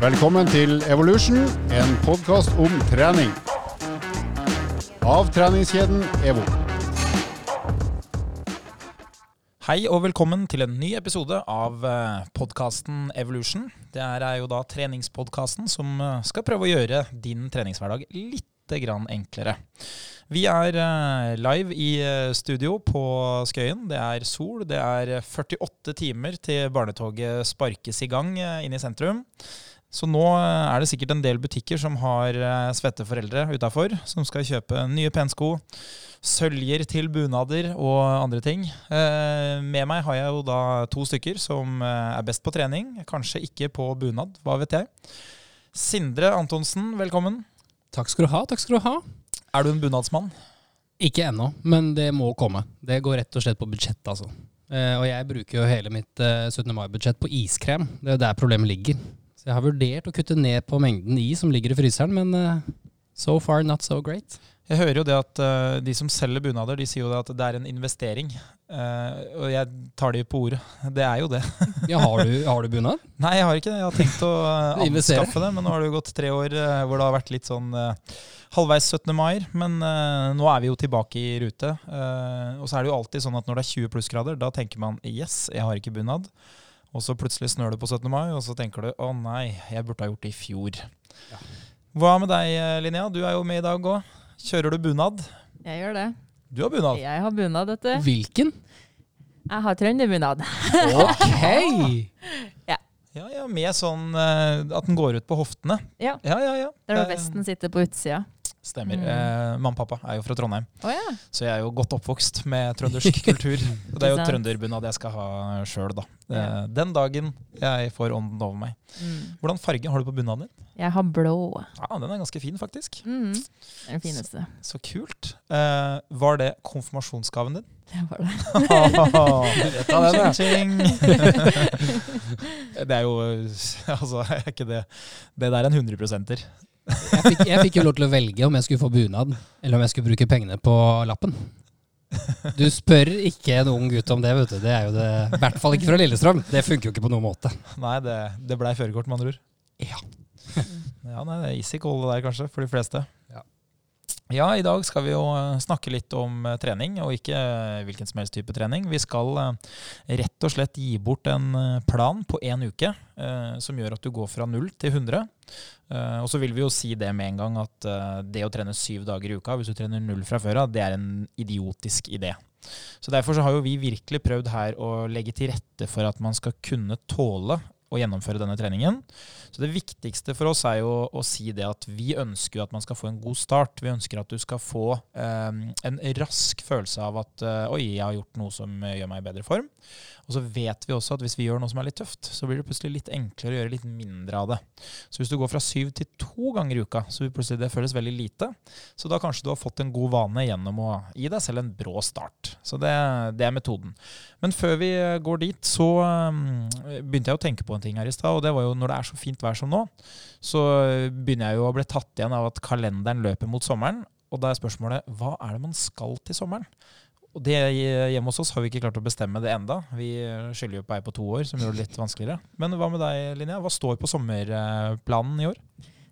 Velkommen til Evolution, en podkast om trening. Av treningskjeden EVO. Hei og velkommen til en ny episode av podkasten Evolution. Det er jo da treningspodkasten som eh, skal prøve å gjøre din treningshverdag litt grann enklere. Vi er eh, live i eh, studio på Skøyen. Det er sol. Det er 48 timer til barnetoget sparkes i gang inne i sentrum. Så nå er det sikkert en del butikker som har svette foreldre utafor, som skal kjøpe nye pensko, søljer til bunader og andre ting. Med meg har jeg jo da to stykker som er best på trening, kanskje ikke på bunad, hva vet jeg. Sindre Antonsen, velkommen. Takk skal du ha. takk skal du ha. Er du en bunadsmann? Ikke ennå, men det må komme. Det går rett og slett på budsjett, altså. og jeg bruker jo hele mitt 17. mai-budsjett på iskrem. Det er jo der problemet ligger. Så jeg har vurdert å kutte ned på mengden is som ligger i fryseren, men uh, so far not so great. Jeg hører jo det at uh, de som selger bunader, de sier jo det at det er en investering. Uh, og jeg tar de på ordet. Det er jo det. ja, har du, har du, bunad? Nei, jeg har ikke det. Jeg har tenkt å anskaffe det, men nå har det jo gått tre år hvor det har vært litt sånn halvveis 17. mai. Men nå er vi jo tilbake i rute. og så er det jo alltid sånn at når det er 20 plussgrader, da tenker man yes, jeg har ikke bunad. Og så plutselig snør det på 17. mai, og så tenker du å nei, jeg burde ha gjort det i fjor. Ja. Hva med deg, Linnea? Du er jo med i dag òg. Kjører du bunad? Jeg gjør det. Du har bunad? Jeg har bunad, vet du. Hvilken? Jeg har trønderbunad. ok! ja. Ja, ja, Med sånn uh, at den går ut på hoftene. Ja. ja, ja, ja. Der vesten sitter på utsida. Stemmer. Mm. Eh, Mamma og pappa er jo fra Trondheim, oh, ja. så jeg er jo godt oppvokst med trøndersk kultur. Og det er jo trønderbunad jeg skal ha sjøl, da. Eh, den dagen jeg får ånden over meg. Mm. Hvordan farge har du på bunaden din? Jeg har blå. Ja, Den er ganske fin, faktisk. Mm. Det er den fineste. Så, så kult. Eh, var det konfirmasjonsgaven din? Det var det. Den, ching, det er jo Altså, er ikke det Det der er en 100 %-er. Jeg fikk, jeg fikk jo lov til å velge om jeg skulle få bunad, eller om jeg skulle bruke pengene på lappen. Du spør ikke en ung gutt om det, vet du. Det er jo det, I hvert fall ikke fra Lillestrøm. Det funker jo ikke på noen måte. Nei, det, det blei førerkort, med andre ord. Ja. ja, nei, det er easy call der, kanskje, for de fleste. Ja. I dag skal vi jo eh, snakke litt om eh, trening, og ikke eh, hvilken som helst type trening. Vi skal rett og slett gi bort en plan på én uke som gjør at du går fra null til 100. Og så vil vi jo si det med en gang at det å trene syv dager i uka, hvis du trener null fra før av, det er en idiotisk idé. Så Derfor så har jo vi virkelig prøvd her å legge til rette for at man skal kunne tåle å gjennomføre denne treningen. Så Det viktigste for oss er jo å si det at vi ønsker at man skal få en god start. Vi ønsker at du skal få eh, en rask følelse av at eh, oi, jeg har gjort noe som gjør meg i bedre form. Og så vet vi også at hvis vi gjør noe som er litt tøft, så blir det plutselig litt enklere å gjøre litt mindre av det. Så hvis du går fra syv til to ganger i uka, så vil plutselig det føles veldig lite. Så da kanskje du har fått en god vane gjennom å gi deg selv en brå start. Så det, det er metoden. Men før vi går dit, så um, begynte jeg å tenke på en ting her i stad, og det var jo når det er så fint vær som nå, så begynner jeg jo å bli tatt igjen av at kalenderen løper mot sommeren. Og da er spørsmålet hva er det man skal til sommeren? Og det Hjemme hos oss har vi ikke klart å bestemme det enda. Vi skylder jo på ei på to år, som gjør det litt vanskeligere. Men hva med deg, Linnea? Hva står på sommerplanen i år?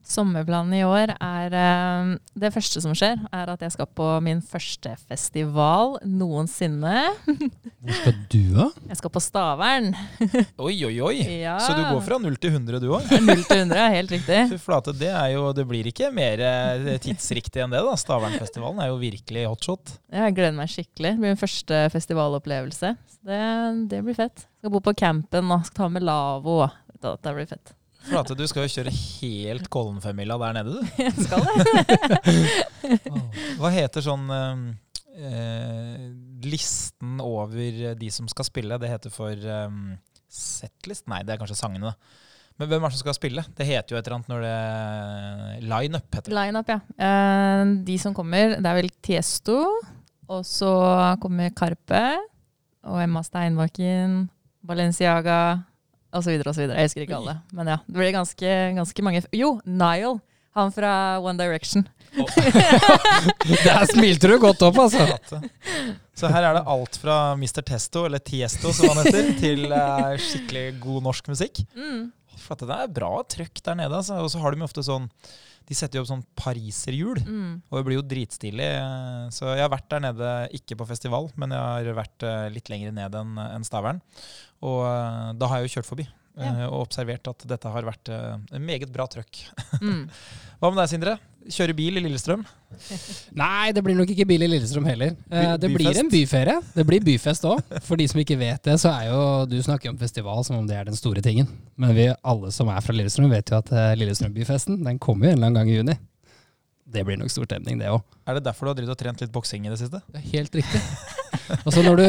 Sommerplanen i år er uh, Det første som skjer, er at jeg skal på min første festival noensinne. Hvor skal du, da? Jeg skal på Stavern. oi, oi, oi! Ja. Så du går fra 0 til 100, du òg? 0 til 100, helt riktig. Fy flate, det, er jo, det blir ikke mer eh, tidsriktig enn det, da. Stavernfestivalen er jo virkelig hotshot. Jeg gleder meg skikkelig. Det blir min første festivalopplevelse. Det, det blir fett. Jeg Skal bo på campen og skal ta med lavvo. Det blir fett. Flate, du skal jo kjøre helt Kollenfemmila der nede, du. Jeg skal det. Hva heter sånn eh, listen over de som skal spille? Det heter for um, setlist? Nei, det er kanskje sangene, da. Men hvem er det som skal spille? Det heter jo et eller annet når det Lineup heter det. Lineup, ja. Eh, de som kommer, det er vel Tiesto. Og så kommer Karpe og Emma Steinbakken, Balenciaga, så videre. Jeg husker ikke alle. Men ja, det blir ganske, ganske mange Jo, Nile Han fra One Direction. Der smilte du godt opp, altså. Så her er det alt fra Mr. Testo, eller Tiesto som han heter, til eh, skikkelig god norsk musikk. Mm. For at det er bra trøkk der nede. Altså. Og så har de ofte sånn De setter jo opp sånn pariserhjul. Mm. Og det blir jo dritstilig. eh, Så jeg har vært der nede, ikke på festival, men jeg har vært eh, litt lenger ned enn en Stavern. Og eh, da har jeg jo kjørt forbi. Ja. eh, Og observert at dette har vært eh, en meget bra trøkk. Mm. Hva med deg, Sindre? Kjøre bil i Lillestrøm? Nei, det blir nok ikke bil i Lillestrøm heller. Eh, By- Det blir en byferie. Det blir byfest òg. For de som ikke vet det, så er jo Du snakker om festival som om det er den store tingen. Men vi alle som er fra Lillestrøm, vet jo at Lillestrøm-byfesten den kommer jo en eller annen gang i juni. Det blir nok stor stemning, det òg. Er det derfor du har drevet og trent litt boksing i det siste? Det er helt riktig. Og så når du,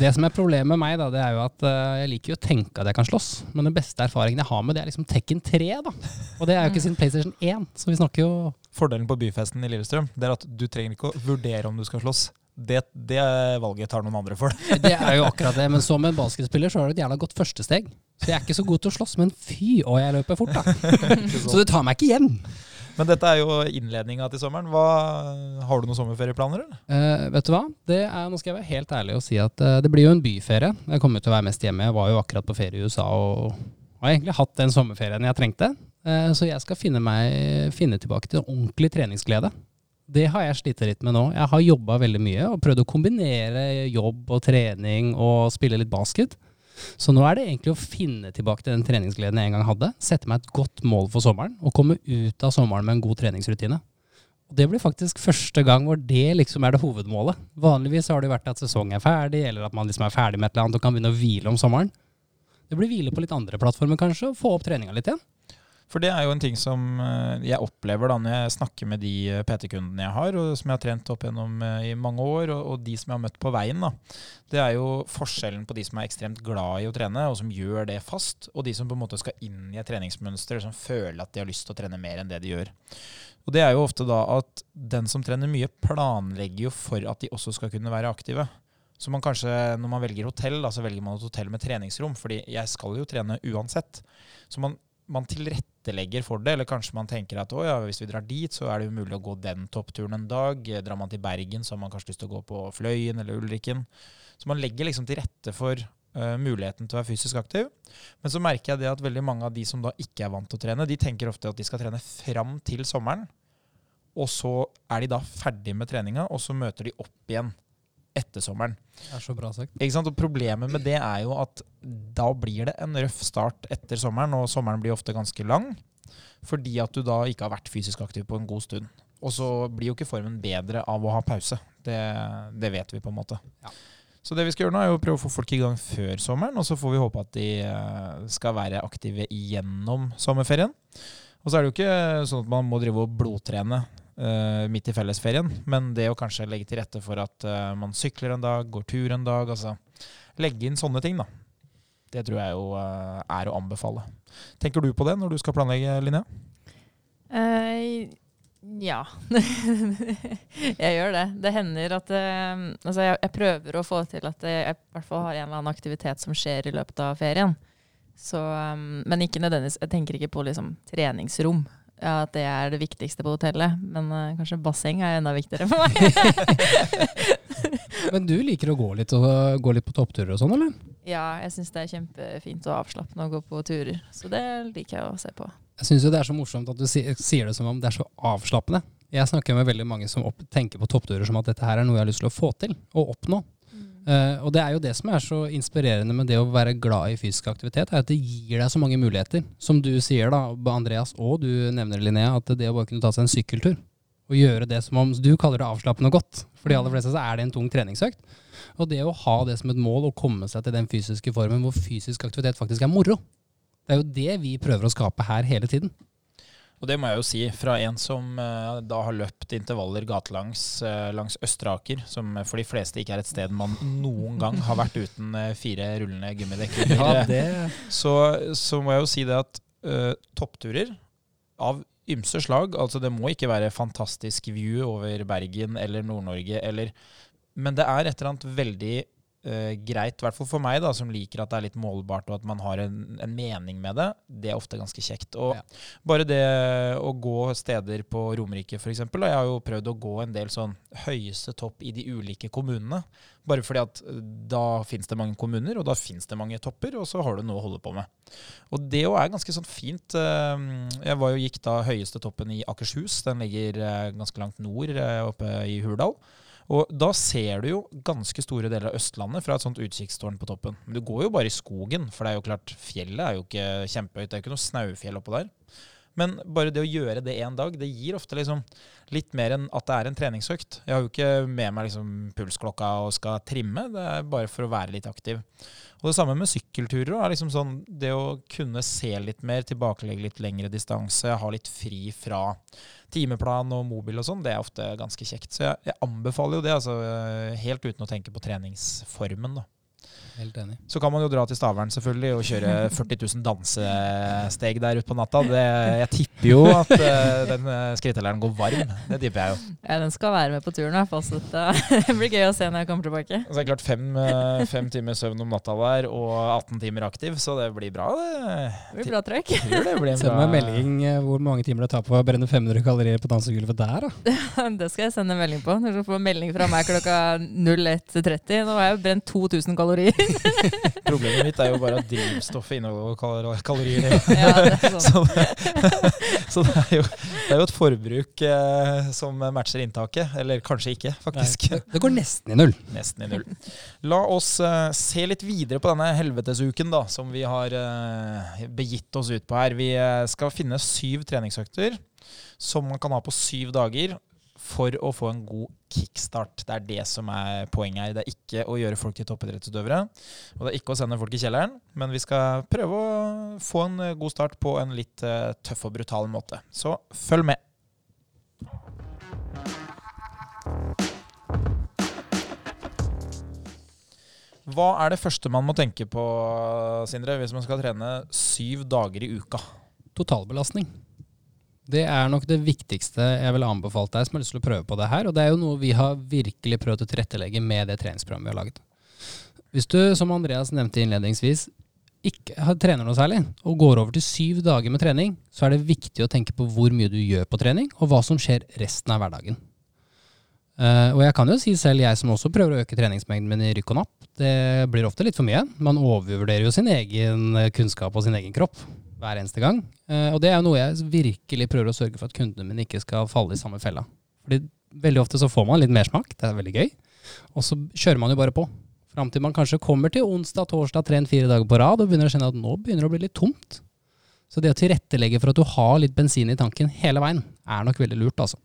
Det som er problemet med meg, da, det er jo at eh, jeg liker jo å tenke at jeg kan slåss. Men den beste erfaringen jeg har med det, er liksom Tekken 3. da. Og det er jo ikke siden PlayStation 1, så vi snakker jo Fordelen på byfesten i Lillestrøm det er at du trenger ikke å vurdere om du skal slåss. Det, det valget tar noen andre for. Det er jo akkurat det. Men som en basketspiller så har du et jævla godt førstesteg. Så jeg er ikke så god til å slåss, men fy, å jeg løper fort, da. Så du tar meg ikke hjem. Men dette er jo innledninga til sommeren. Hva, har du noen sommerferieplaner, eller? Eh, vet du hva? Det er, nå skal jeg være helt ærlig og si at eh, det blir jo en byferie. Jeg kommer til å være mest hjemme. Jeg var jo akkurat på ferie i USA og har egentlig hatt den sommerferien jeg trengte. Eh, så jeg skal finne, meg, finne tilbake til ordentlig treningsglede. Det har jeg slitt litt med nå. Jeg har jobba veldig mye og prøvd å kombinere jobb og trening og spille litt basket. Så nå er det egentlig å finne tilbake til den treningsgleden jeg en gang hadde. Sette meg et godt mål for sommeren og komme ut av sommeren med en god treningsrutine. Og Det blir faktisk første gang hvor det liksom er det hovedmålet. Vanligvis har det vært at sesongen er ferdig, eller at man liksom er ferdig med et eller annet og kan begynne å hvile om sommeren. Det blir hvile på litt andre plattformer kanskje, og få opp treninga litt igjen. For det er jo en ting som eh, jeg opplever da når jeg snakker med de eh, PT-kundene jeg har, og som jeg har trent opp gjennom eh, i mange år, og, de som jeg har møtt på veien. da. Det er jo forskjellen på de som er ekstremt glad i å trene, og som gjør det fast, og de som på en måte skal inn i et treningsmønster, som føler at de har lyst til å trene mer enn det de gjør. Og det er jo ofte da at den som trener mye, planlegger jo for at de også skal kunne være aktive. Så man kanskje, når man velger hotell, da, så velger man et hotell med treningsrom, fordi jeg skal jo trene uansett. Så man, man tilrettelegger for det, eller kanskje man tenker at ja, hvis vi drar dit, så er det jo mulig å gå den toppturen en dag. Drar man til Bergen, så har man kanskje lyst til å gå på Fløyen eller Ulriken. Så man legger liksom til rette for uh, muligheten til å være fysisk aktiv. Men så merker jeg det at veldig mange av de som da ikke er vant til å trene, de tenker ofte at de skal trene fram til sommeren. Og så er de da ferdig med treninga, og så møter de opp igjen etter sommeren. Det er så bra sagt. Ikke sant? Og Problemet med det er jo at da blir det en røff start etter sommeren, og sommeren blir ofte ganske lang. Fordi at du da ikke har vært fysisk aktiv på en god stund. Og så blir jo ikke formen bedre av å ha pause. Det, det vet vi på en måte. Ja. Så det vi skal gjøre nå er jo å prøve å få folk i gang før sommeren, og så får vi håpe at de eh, skal være aktive gjennom sommerferien. Og så er det jo ikke sånn at man må drive og blodtrene midt i fellesferien, men det å kanskje legge til rette for at eh, man sykler en dag, går tur en dag, altså legge inn sånne ting, da. Det tror jeg jo eh, er å anbefale. Tenker du på det når du skal planlegge, Linnea? Uh, ja. jeg gjør det. Det hender at uh, Altså, jeg, jeg prøver å få til at jeg i hvert fall har en eller annen aktivitet som skjer i løpet av ferien. Så, um, men ikke nødvendigvis Jeg tenker ikke på liksom treningsrom. Ja, at det er det viktigste på hotellet. Men uh, kanskje basseng er enda viktigere for meg. Men du liker å gå litt, og, gå litt på toppturer og sånn, eller? ja, jeg syns det er kjempefint og avslappende å gå på turer. Så det liker jeg å se på. Jeg syns det er så morsomt at du sier det som om det er så avslappende. Jeg snakker med veldig mange som tenker på toppturer som at dette her er noe jeg har lyst til å få til og oppnå. Eh, og det er jo det som er så inspirerende med det å være glad i fysisk aktivitet, er at det gir deg så mange muligheter. Som du sier da, Andreas, og du nevner Linnea, at det å bare kunne ta seg en sykkeltur og gjøre det som om du kaller det avslappende og godt. For de aller fleste så er det en tung treningsøkt. Og det å ha det som et mål å komme seg til den fysiske formen hvor fysisk aktivitet faktisk er moro. Det er jo det vi prøver å skape her hele tiden. Og det må jeg jo si, fra en som uh, da har løpt intervaller gatelangs uh, langs Østre Aker, som for de fleste ikke er et sted man noen gang har vært uten uh, fire rullende gummidekker, ja, så, så må jeg jo si det at toppturer av ymse slag, altså det må ikke være fantastisk view over Bergen eller Nord-Norge, eller Men det er et eller annet veldig uh, greit, i hvert fall for meg, da, som liker at det er litt målbart og at man har en, en mening med det. Det er ofte ganske kjekt. Og ja. bare det å gå steder på Romerike, f.eks. Jeg har jo prøvd å gå en del sånn høyeste topp i de ulike kommunene. Bare fordi at eh, da finnes det mange kommuner, og da finnes det mange topper, og så har du noe å holde på med. Og det òg er ganske sånn fint. Eh, jeg var jo, gikk da høyeste toppen i Akershus. Den ligger ganske langt nord, oppe i Hurdal. Og da ser du jo ganske store deler av Østlandet fra et sånt utkikkstårn på toppen. Men du går jo bare i skogen, for det er jo klart, fjellet er jo ikke kjempehøyt. Det er jo ikke noe snaufjell oppå der. Men bare det å gjøre det én dag, det gir ofte liksom litt mer enn at det er en treningsøkt. Jeg har jo ikke med meg liksom pulsklokka og skal trimme, det er bare for å være litt aktiv. Og det samme med sykkelturer. Er liksom sånn, det å kunne se litt mer, tilbakelegge litt lengre distanse, ha litt fri fra timeplan og mobil og sånn, det er ofte ganske kjekt. Så jeg, jeg anbefaler jo det, altså, helt uten å tenke på treningsformen. da. Helt enig. Så kan man jo dra til Stavern selvfølgelig og kjøre 40 000 dansesteg der ute på natta. Det, jeg tipper jo at uh, den eh, skrittelleren går varm. Det tipper jeg jo. Ja, den skal være med på turen i hvert fall. Så det blir gøy å se når jeg kommer tilbake. Så det er klart fem, eh, fem timer søvn om natta der og 18 timer aktiv, så det blir bra. Det, det blir bra trøkk. Send meg en melding hvor mange timer det tar på å brenne 500 kalorier på dansegulvet der, da. det skal jeg sende en melding på. Du skal få melding fra meg klokka 01.30. Nå har jeg brent 2000 kalorier. Problemet mitt er jo bare at drivstoffet inneholder kalorier. Ja, det sånn. så, så det, er jo, det, er jo, et forbruk eh, som matcher inntaket. Eller kanskje ikke, faktisk. Nei, det går nesten i null. Nesten i null. La oss eh, se litt videre på denne helvetesuken da, som vi har eh, begitt oss ut på her. Vi eh, skal finne syv treningsøkter som man kan ha på syv dager for å få en god kickstart. Det er det som er poenget her. Det er ikke å gjøre folk til toppidrettsutøvere. Og det er ikke å sende folk i kjelleren, men vi skal prøve å få en eh, god start på en litt uh, tøff og brutal måte. Så følg med. Hva er det første man må tenke på, Sindre, hvis man skal trene syv dager i uka? Totalbelastning. Det er nok det viktigste jeg ville anbefalt deg som har lyst til å prøve på det her. Og det er jo noe vi har virkelig prøvd å tilrettelegge med det treningsprogrammet vi har laget. Hvis du, som Andreas nevnte innledningsvis, ikke trener noe særlig, og går over til syv dager med trening, så er det viktig å tenke på hvor mye du gjør på trening, og hva som skjer resten av hverdagen. Uh, og jeg kan jo si selv, jeg som også prøver å øke treningsmengden min i rykk og napp, det blir ofte litt for mye. Man overvurderer jo sin egen kunnskap og sin egen kropp hver eneste gang. Uh, og det er jo noe jeg virkelig prøver å sørge for at kundene mine ikke skal falle i samme fella. Fordi veldig ofte så får man litt mersmak, det er veldig gøy, og så kjører man jo bare på. Fram til man kanskje kommer til onsdag, torsdag, trent fire dager på rad og begynner å kjenne at nå begynner det å bli litt tomt. Så det å tilrettelegge for at du har litt bensin i tanken hele veien, er nok veldig lurt, altså.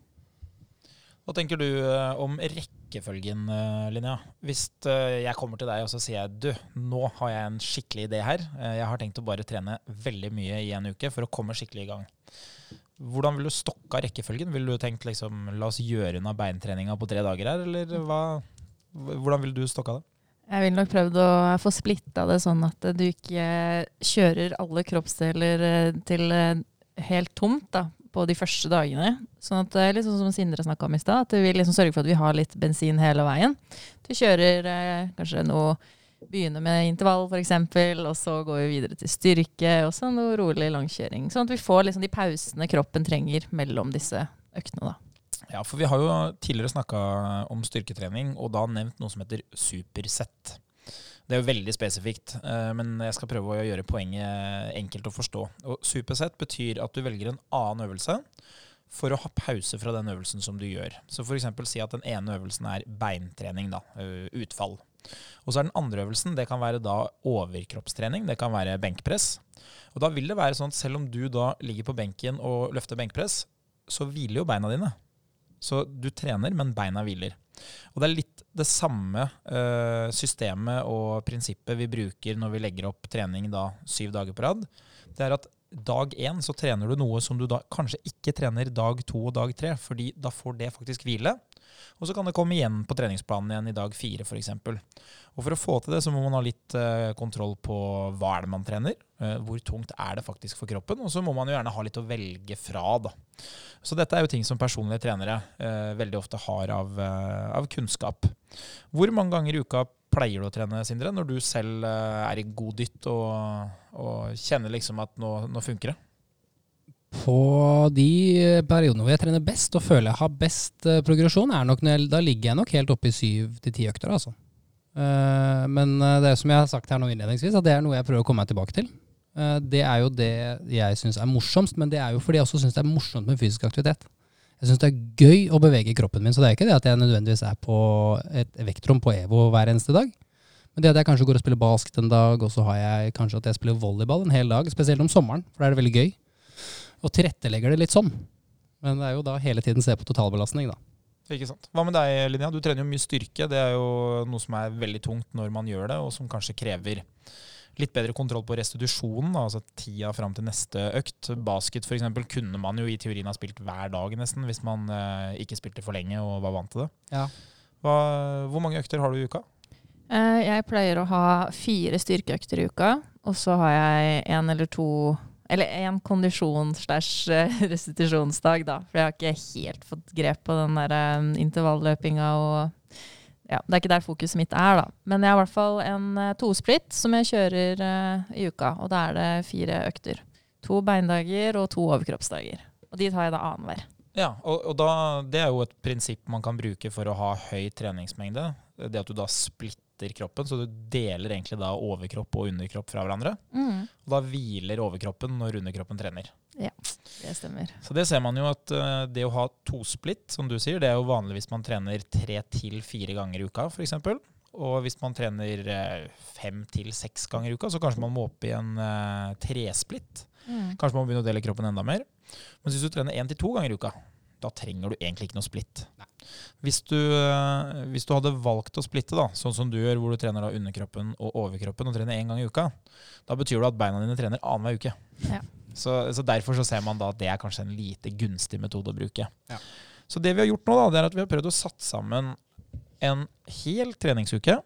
Hva tenker du eh, om rekkefølgen, eh, Linnea? Hvis eh, jeg kommer til deg og så sier jeg du, nå har jeg en skikkelig idé her. Jeg har tenkt å bare trene veldig mye i en uke for å komme skikkelig i gang. Hvordan vil du stokka rekkefølgen? Vil du tenkt liksom, la oss gjøre unna beintreninga på tre dager her, eller hva? Hvordan vil du stokka det? Jeg ville nok prøvd å få splitta det sånn at du ikke kjører alle kroppsdeler til helt tomt da, på de første dagene. Sånn at, litt sånn som Sindre snakka om i stad, at vi liksom sørger for at vi har litt bensin hele veien. Du kjører eh, kanskje noe Begynner med intervall f.eks., og så går vi videre til styrke. Og så noe rolig langkjøring. Sånn at vi får liksom de pausene kroppen trenger mellom disse øktene. da. Ja, for vi har jo tidligere snakka om styrketrening, og da nevnt noe som heter supersett. Det er jo veldig spesifikt, eh, men jeg skal prøve å gjøre poenget enkelt å forstå. Og Supersett betyr at du velger en annen øvelse for å ha pause fra den øvelsen som du gjør. Så f.eks. si at den ene øvelsen er beintrening, da, utfall. Og så er den andre øvelsen det kan være da overkroppstrening, det kan være benkpress. Og da vil det være sånn at selv om du da ligger på benken og løfter benkpress, så hviler jo beina dine. Så du trener, men beina hviler. Og det er litt det samme uh, systemet og prinsippet vi bruker når vi legger opp trening da syv dager på rad. Det er at dag én så trener du noe som du da kanskje ikke trener dag to og dag tre, fordi da får det faktisk hvile. Og så kan det komme igjen på treningsplanen igjen i dag fire f.eks. Og for å få til det, så må man ha litt uh, kontroll på hva er det man trener. Uh, hvor tungt er det faktisk for kroppen? Og så må man jo gjerne ha litt å velge fra, da. Så dette er jo ting som personlige trenere uh, veldig ofte har av, av, kunnskap. Hvor mange ganger i uka pleier du å trene, Sindre, når du selv eh, er i god dytt og, og kjenner liksom at nå, nå funker det? På de periodene hvor jeg trener best og føler jeg har best eh, progresjon, nok, da ligger jeg nok helt oppe i syv til ti økter. altså. Eh, men eh, det er som jeg har sagt her nå innledningsvis, at det er noe jeg prøver å komme meg tilbake til. Det er jo det jeg syns er morsomst, men det er jo fordi jeg også syns det er morsomt med fysisk aktivitet. Jeg syns det er gøy å bevege kroppen min, så det er ikke det at jeg nødvendigvis er på et vektrom på EVO hver eneste dag. Men det at jeg kanskje går og spiller basket en dag, og så har jeg kanskje at jeg spiller volleyball en hel dag, spesielt om sommeren, for da er det veldig gøy. Og tilrettelegger det litt sånn. Men det er jo da hele tiden se på totalbelastning, da. Ikke sant? Hva med deg, Linnea? Du trener jo mye styrke. Det er jo noe som er veldig tungt når man gjør det, og som kanskje krever litt bedre kontroll på restitusjonen, da, altså tida fram til neste økt. Basket f.eks. kunne man jo i teorien ha spilt hver dag nesten, hvis man eh, ikke spilte for lenge og var vant til det. Ja. Hva, hvor mange økter har du i uka? Eh, jeg pleier å ha fire styrkeøkter i uka, og så har jeg en eller to Eller en kondisjons-restitusjonsdag, da. For jeg har ikke helt fått grep på den der eh, intervalløpinga og ja, Det er ikke der fokuset mitt er, da. Men jeg har i hvert fall en uh, tosplitt som jeg kjører eh, i uka. Og da er det fire økter. To beindager og to overkroppsdager. Og de tar jeg da annenhver. Ja, og, og da, Det er jo et prinsipp man kan bruke for å ha høy treningsmengde. Det at du da splitter kroppen, så du deler egentlig da overkropp og underkropp fra hverandre. Og da hviler overkroppen når underkroppen trener. Ja, Det stemmer. Så det ser man jo at eh, det å ha tosplitt, som du sier, det er jo vanlig hvis man trener tre til fire ganger i uka, f.eks. Og hvis man trener eh, fem til seks ganger i uka, så kanskje man må opp i en uh, tresplitt. Kanskje man må begynne å dele kroppen enda mer. Men hvis du trener én til to ganger i uka, da trenger du egentlig ikke noe splitt. Hvis du, eh, hvis du hadde valgt å splitte, da, sånn som du gjør, hvor du trener da underkroppen og overkroppen og trener én gang i uka, da betyr det at beina dine trener annenhver uke. Ja. Så, så Derfor så ser man da at det er kanskje en lite gunstig metode å bruke. Ja. Så det vi har gjort nå, da, det er at vi har prøvd å satt sammen en hel treningsuke.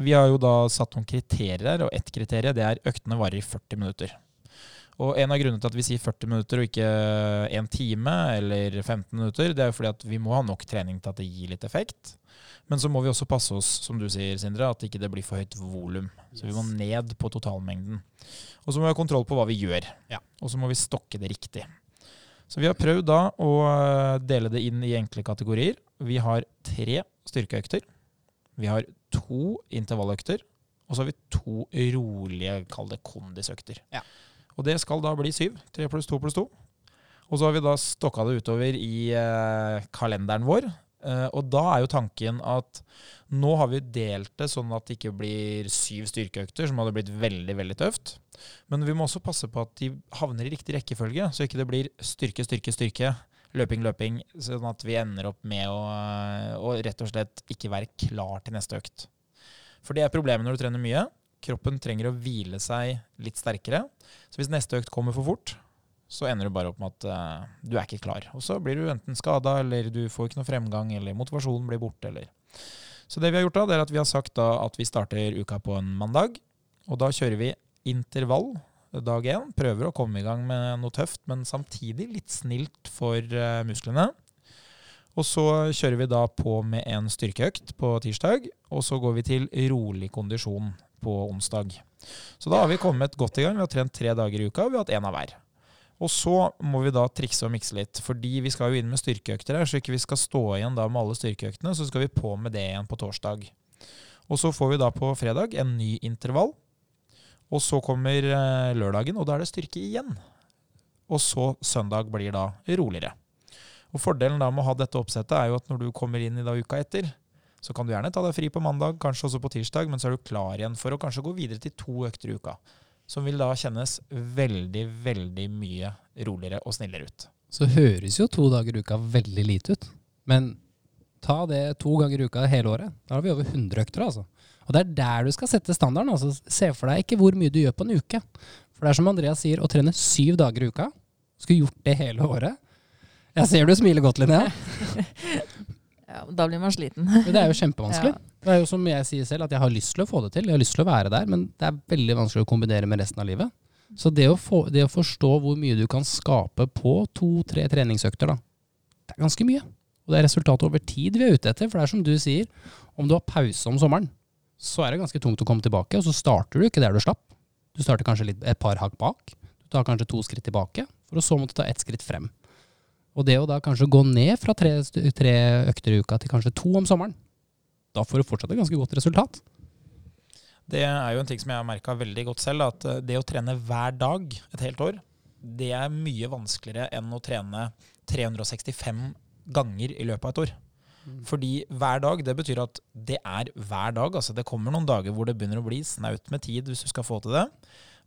Vi har jo da satt noen kriterier og ett kriterium det er øktene varer i 40 minutter. Og en av grunnene til at vi sier 40 minutter og ikke en time eller 15 minutter, det er jo fordi at vi må ha nok trening til at det gir litt effekt. Men så må vi også passe oss, som du sier, Sindre, at ikke det blir for høyt volum. Så vi må ned på totalmengden. Og så må vi ha kontroll på hva vi gjør. Ja. Og så må vi stokke det riktig. Så vi har prøvd da å eh, dele det inn i enkle kategorier. Vi har tre styrkeøkter. Vi har to intervalløkter. Og så har vi to rolige, kall det kondisøkter. Ja. Og det skal da bli syv. Tre pluss to pluss to. Og så har vi da stokka det utover i eh, kalenderen vår. Eh, og da er jo tanken at nå har vi delt det sånn at det ikke blir syv styrkeøkter, som hadde blitt veldig, veldig tøft. Men vi må også passe på at de havner i riktig rekkefølge, så ikke det blir styrke, styrke, styrke. Løping, løping. Sånn at vi ender opp med å, å rett og slett ikke være klar til neste økt. For det er problemet når du trener mye. Kroppen trenger å hvile seg litt sterkere. Så hvis neste økt kommer for fort, så ender du bare opp med at uh, du er ikke klar. Og så blir du enten skada, eller du får ikke noe fremgang, eller motivasjonen blir borte, eller Så det vi har gjort da, det er at vi har sagt da at vi starter uka på en mandag. Og da kjører vi intervall dag én. Prøver å komme i gang med noe tøft, men samtidig litt snilt for uh, musklene. Og så kjører vi da på med en styrkeøkt på tirsdag, og så går vi til rolig kondisjon på onsdag. Så da har vi kommet godt i gang. Vi har trent tre dager i uka, og vi har hatt én av hver. Og så må vi da trikse og mikse litt, fordi vi skal jo inn med styrkeøkter her, så ikke vi skal stå igjen da med alle styrkeøktene, så skal vi på med det igjen på torsdag. Og så får vi da på fredag en ny intervall. Og så kommer eh, lørdagen, og da er det styrke igjen. Og så søndag blir da roligere. Og Fordelen da med å ha dette oppsettet er jo at når du kommer inn i da uka etter, så kan du gjerne ta deg fri på mandag, kanskje også på tirsdag, men så er du klar igjen for å kanskje gå videre til to økter i uka. Som vil da kjennes veldig, veldig mye roligere og snillere ut. Så høres jo to dager i uka veldig lite ut. Men ta det to ganger i uka hele året. Da har vi over 100 økter, altså. Og det er der du skal sette standarden. altså. Se for deg ikke hvor mye du gjør på en uke. For det er som Andreas sier, å trene syv dager i uka. Skulle gjort det hele året. Jeg ser du smiler godt, Linnea. Ja, da blir man sliten. Men det er jo kjempevanskelig. Ja. Det er jo som jeg sier selv, at jeg har lyst til å få det til. Jeg har lyst til å være der, men det er veldig vanskelig å kombinere med resten av livet. Så det å, få, det å forstå hvor mye du kan skape på to-tre treningsøkter, da, det er ganske mye. Og det er resultatet over tid vi er ute etter. For det er som du sier, om du har pause om sommeren, så er det ganske tungt å komme tilbake, og så starter du ikke der du slapp. Du starter kanskje litt, et par hakk bak. Du tar kanskje to skritt tilbake, for å så måtte ta ett skritt frem. Og det å da kanskje gå ned fra tre, tre økter i uka til kanskje to om sommeren, da får du fortsatt et ganske godt resultat. Det er jo en ting som jeg har merka veldig godt selv, at eh, det å trene hver dag et helt år, det er mye vanskeligere enn å trene 365 ganger i løpet av et år. Mm. Fordi hver dag, det betyr at det er hver dag. Altså det kommer noen dager hvor det begynner å bli snaut med tid hvis du skal få til det.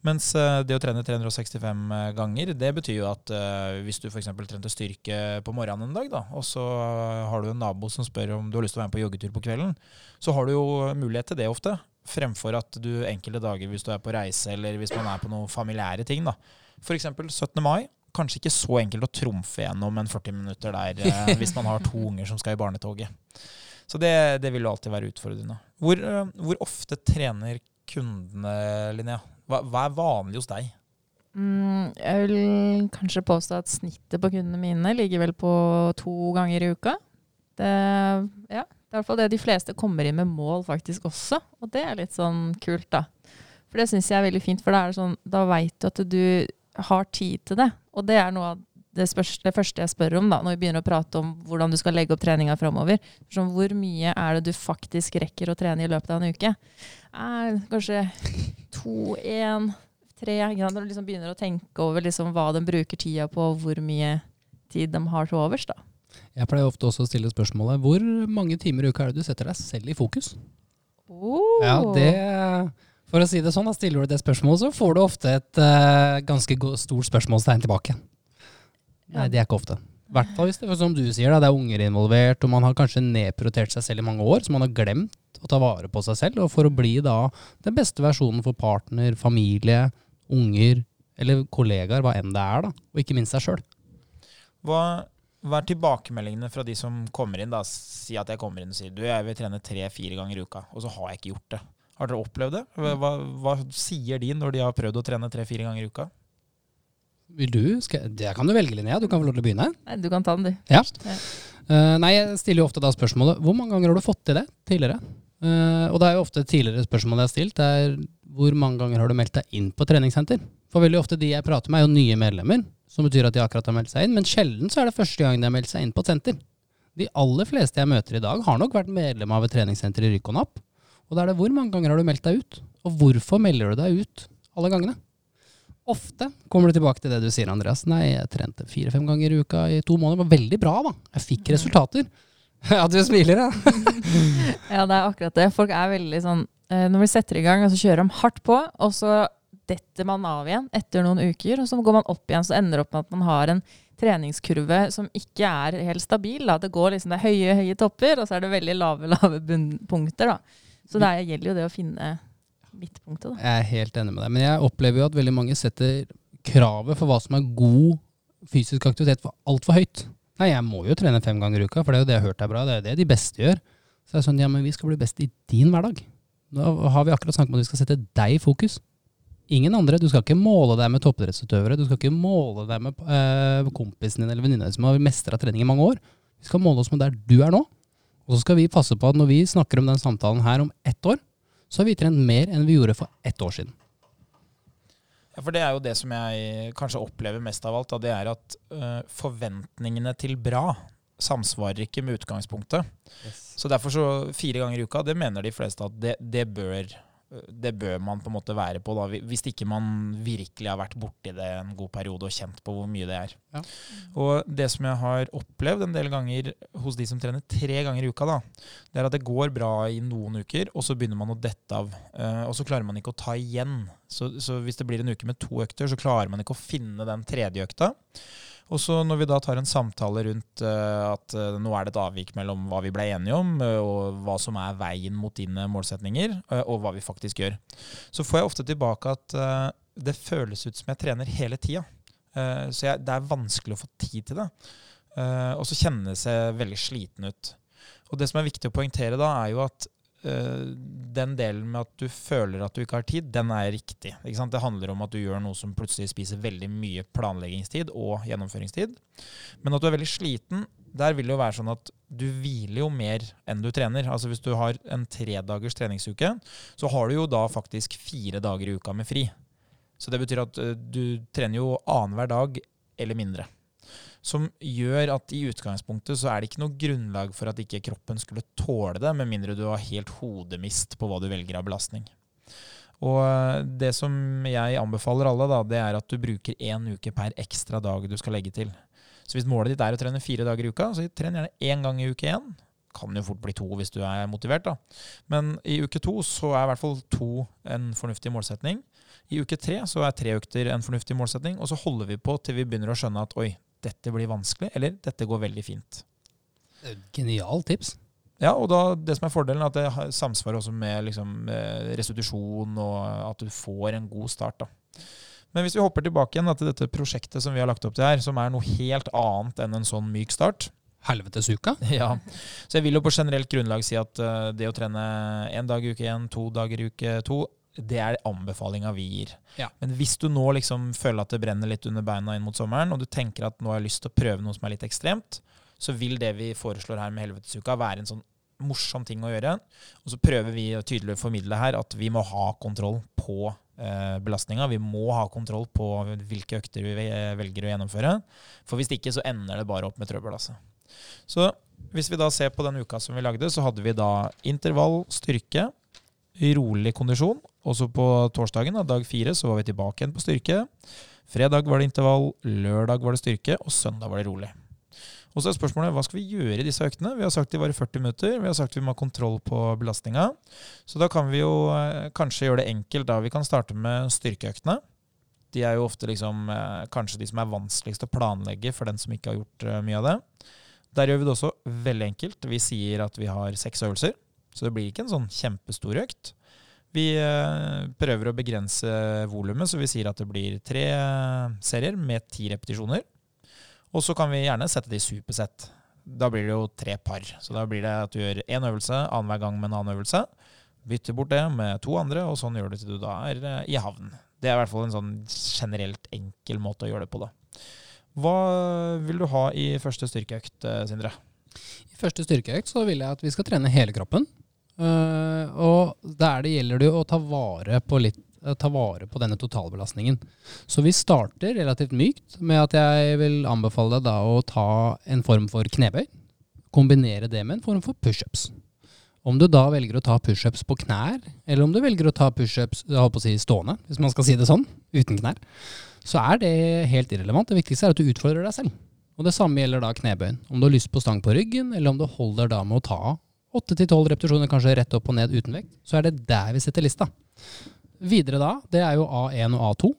Mens eh, det å trene 365 eh, ganger, det betyr jo at uh, hvis du f.eks. trente styrke på morgenen en dag, da, og så har du en nabo som spør om du har lyst til å være med på joggetur på kvelden, så har du jo mulighet til det ofte. Fremfor at du enkelte dager hvis du er på reise eller hvis man er på noen familiære ting. da. F.eks. 17. mai. Kanskje ikke så enkelt å trumfe gjennom en 40 minutter der eh, hvis man har to unger som skal i barnetoget. Så det, det vil jo alltid være utfordrende. Hvor, hvor ofte trener kundene, Linnea? Hva, hva er vanlig hos deg? Mm, jeg vil kanskje påstå at snittet på kundene mine ligger vel på to ganger i uka. Det, ja, det er i hvert fall det de fleste kommer inn med mål faktisk også, og det er litt sånn kult, da. For det syns jeg er veldig fint, for da, sånn, da veit du at du har tid til det. Og det er noe av det, spørs, det, første jeg spør om da, når vi begynner å prate om hvordan du skal legge opp treninga framover. Sånn, hvor mye er det du faktisk rekker å trene i løpet av en uke? Eh, kanskje to, én, tre. Når du liksom begynner å tenke over liksom hva de bruker tida på, hvor mye tid de har til overs. da. Jeg pleier ofte også å stille spørsmålet hvor mange timer i uka er det du setter deg selv i fokus? Oh. Ja, det For å si det sånn, da stiller du det spørsmålet, så får du ofte et uh, ganske stort spørsmålstegn tilbake. Nei, det er ikke ofte. Hvert fall hvis det som du sier, da, det er unger involvert, og man har kanskje nedprioritert seg selv i mange år, så man har glemt å ta vare på seg selv. Og for å bli da den beste versjonen for partner, familie, unger eller kollegaer, hva enn det er, da. Og ikke minst seg sjøl. Hva, hva, er tilbakemeldingene fra de som kommer inn? da? Si at jeg kommer inn og sier du, jeg vil trene tre-fire ganger i uka, og så har jeg ikke gjort det. Har dere opplevd det? Hva, hva sier de når de har prøvd å trene tre-fire ganger i uka? Vil du? Skal, det kan du velge, Linnea. Du kan få lov til å begynne. Nei, Du kan ta den, du. Ja. Uh, nei, jeg stiller jo ofte da spørsmålet hvor mange ganger har du fått til det tidligere? Uh, og det er jo ofte tidligere spørsmål jeg har stilt, det er hvor mange ganger har du meldt deg inn på treningssenter? For veldig ofte de jeg prater med, er jo nye medlemmer, som betyr at de akkurat har meldt seg inn. Men sjelden så er det første gang de har meldt seg inn på et senter. De aller fleste jeg møter i dag, har nok vært medlem av et treningssenter i rykk og napp. Og da er det hvor mange ganger har du meldt deg ut? Og hvorfor melder du deg ut alle gangene? Ofte kommer du tilbake til det du sier, Andreas. Nei, jeg trente fire-fem ganger i uka i to måneder. Det var veldig bra, da. Jeg fikk resultater. Ja, du smiler, ja. ja, det er akkurat det. Folk er veldig sånn eh, Når vi setter i gang, og så kjører de hardt på, og så detter man av igjen etter noen uker, og så går man opp igjen, så ender det opp med at man har en treningskurve som ikke er helt stabil. Da. Det går liksom, det er høye, høye topper, og så er det veldig lave, lave bunnpunkter. Da. Så det gjelder jo det å finne midtpunktet. Da. Jeg er helt enig med deg. Men jeg opplever jo at veldig mange setter kravet for hva som er god fysisk aktivitet, for altfor høyt. Nei, jeg må jo trene fem ganger i uka, for det er jo det jeg har hørt er bra. Det er jo det de beste gjør. Så det er sånn, ja, men vi skal bli best i din hverdag. Nå har vi akkurat snakket om at vi skal sette deg i fokus. Ingen andre. Du skal ikke måle deg med toppidrettsutøvere. Du skal ikke måle deg med øh, kompisen din eller venninna som har mestra trening i mange år. Vi skal måle oss med der du er nå. Og så skal vi passe på at når vi snakker om den samtalen her om ett år, så har vi trent mer enn vi gjorde for ett år siden. Ja, for Det er jo det som jeg kanskje opplever mest av alt. Da, det er at uh, forventningene til bra samsvarer ikke med utgangspunktet. Yes. Så derfor så fire ganger i uka, det mener de fleste at det, det bør det bør man på en måte være på, da, hvis ikke man virkelig har vært borti det en god periode og kjent på hvor mye det er. Ja. Og det som jeg har opplevd en del ganger hos de som trener tre ganger i uka, da, det er at det går bra i noen uker, og så begynner man å dette av. Uh, og så klarer man ikke å ta igjen. Så, så hvis det blir en uke med to økter, så klarer man ikke å finne den tredje økta. Og så når vi da tar en samtale rundt uh, at uh, nå er det et avvik mellom hva vi ble enige om, uh, og hva som er veien mot dine målsetninger, og hva vi faktisk gjør, så får jeg ofte tilbake at det føles ut som jeg trener hele tida. så jeg, det er vanskelig å få tid til det. og så kjennes jeg veldig sliten ut. Og det som er viktig å poengtere da, er jo at eh, den delen med at du føler at du ikke har tid, den er riktig. Det handler om at du gjør noe som plutselig spiser veldig mye planleggingstid og gjennomføringstid. Men at du er veldig sliten, der vil det jo være sånn at du hviler jo mer enn du trener. Altså Hvis du har en tredagers treningsuke, så har du jo da faktisk fire dager i uka med fri. Så det betyr at eh, du trener jo annenhver dag eller mindre som gjør at i utgangspunktet så er det ikke noe grunnlag for at ikke kroppen skulle tåle det, med mindre du har helt hodemist på hva du velger av belastning. Og eh, det som jeg anbefaler alle, da, det er at du bruker én uke per ekstra dag du skal legge til. Så hvis målet ditt er å trene fire dager i uka, så tren gjerne én gang i uke én. Kan jo fort bli to hvis du er motivert, da. Men i uke to så er i hvert fall to en fornuftig målsetning. I uke tre så er tre økter en fornuftig målsetning, og så holder vi på til vi begynner å skjønne at oi, dette blir vanskelig, eller dette går veldig fint. Genialt tips. Ja, og da, det som er fordelen, er at det samsvarer også med liksom, restitusjon, og at du får en god start. da. Men hvis vi hopper tilbake igjen da, til dette prosjektet som vi har lagt opp til her, som er noe helt annet enn en sånn myk start Helvetesuka? Ja. Så jeg vil jo på generelt grunnlag si at uh, det å trene én dag i uke én, to dager i uke to, det er anbefalinga vi gir. Ja. Men hvis du nå liksom føler at det brenner litt under beina inn mot sommeren, og du tenker at nå har jeg lyst til å prøve noe som er litt ekstremt, så vil det vi foreslår her med Helvetesuka, være en sånn morsom ting å gjøre. Og så prøver vi å tydelig formidle her at vi må ha kontroll på eh, belastninga. Vi må ha kontroll på hvilke økter vi velger å gjennomføre. For hvis ikke, så ender det bare opp med trøbbel. Altså. Så hvis vi da ser på den uka som vi lagde, så hadde vi da intervall, styrke, rolig kondisjon og så på torsdagen, da, dag fire, så var vi tilbake igjen på styrke. Fredag var det intervall, lørdag var det styrke, og søndag var det rolig. Og så er spørsmålet hva skal vi gjøre i disse øktene? Vi har sagt de varer 40 minutter. Vi har sagt vi må ha kontroll på belastninga. Så da kan vi jo eh, kanskje gjøre det enkelt. da. Vi kan starte med styrkeøktene. De er jo ofte liksom, eh, kanskje de som er vanskeligst å planlegge for den som ikke har gjort eh, mye av det. Der gjør vi det også veldig enkelt. Vi sier at vi har seks øvelser. Så det blir ikke en sånn kjempestor økt. Vi eh, prøver å begrense volumet, så vi sier at det blir tre serier med ti repetisjoner. Og så kan vi gjerne sette det i supersett. Da blir det jo tre par. Så da blir det at du gjør én øvelse annenhver gang med en annen øvelse. Bytter bort det med to andre, og sånn gjør du til du da er eh, i havn. Det er i hvert fall en sånn generelt enkel måte å gjøre det på, da. Hva vil du ha i første styrkeøkt, eh, Sindre? I første styrkeøkt så vil jeg at vi skal trene hele kroppen. Uh, og der det gjelder det å ta vare på litt eh, ta vare på denne totalbelastningen. Så vi starter relativt mykt med at jeg vil anbefale deg da å ta en form for knebøy. Kombinere det med en form for pushups. Om du da velger å ta pushups på knær, eller om du velger å ta pushups si stående, hvis man skal si det sånn, uten knær, så er det helt irrelevant. Det viktigste er at du utfordrer deg selv. Og det samme gjelder da knebøyen. Om du har lyst på stang på ryggen, eller om du holder da med å ta 8-12 repetisjoner kanskje rett opp og ned uten vekt, så er det der vi setter lista. Videre da, det er jo A1 og A2,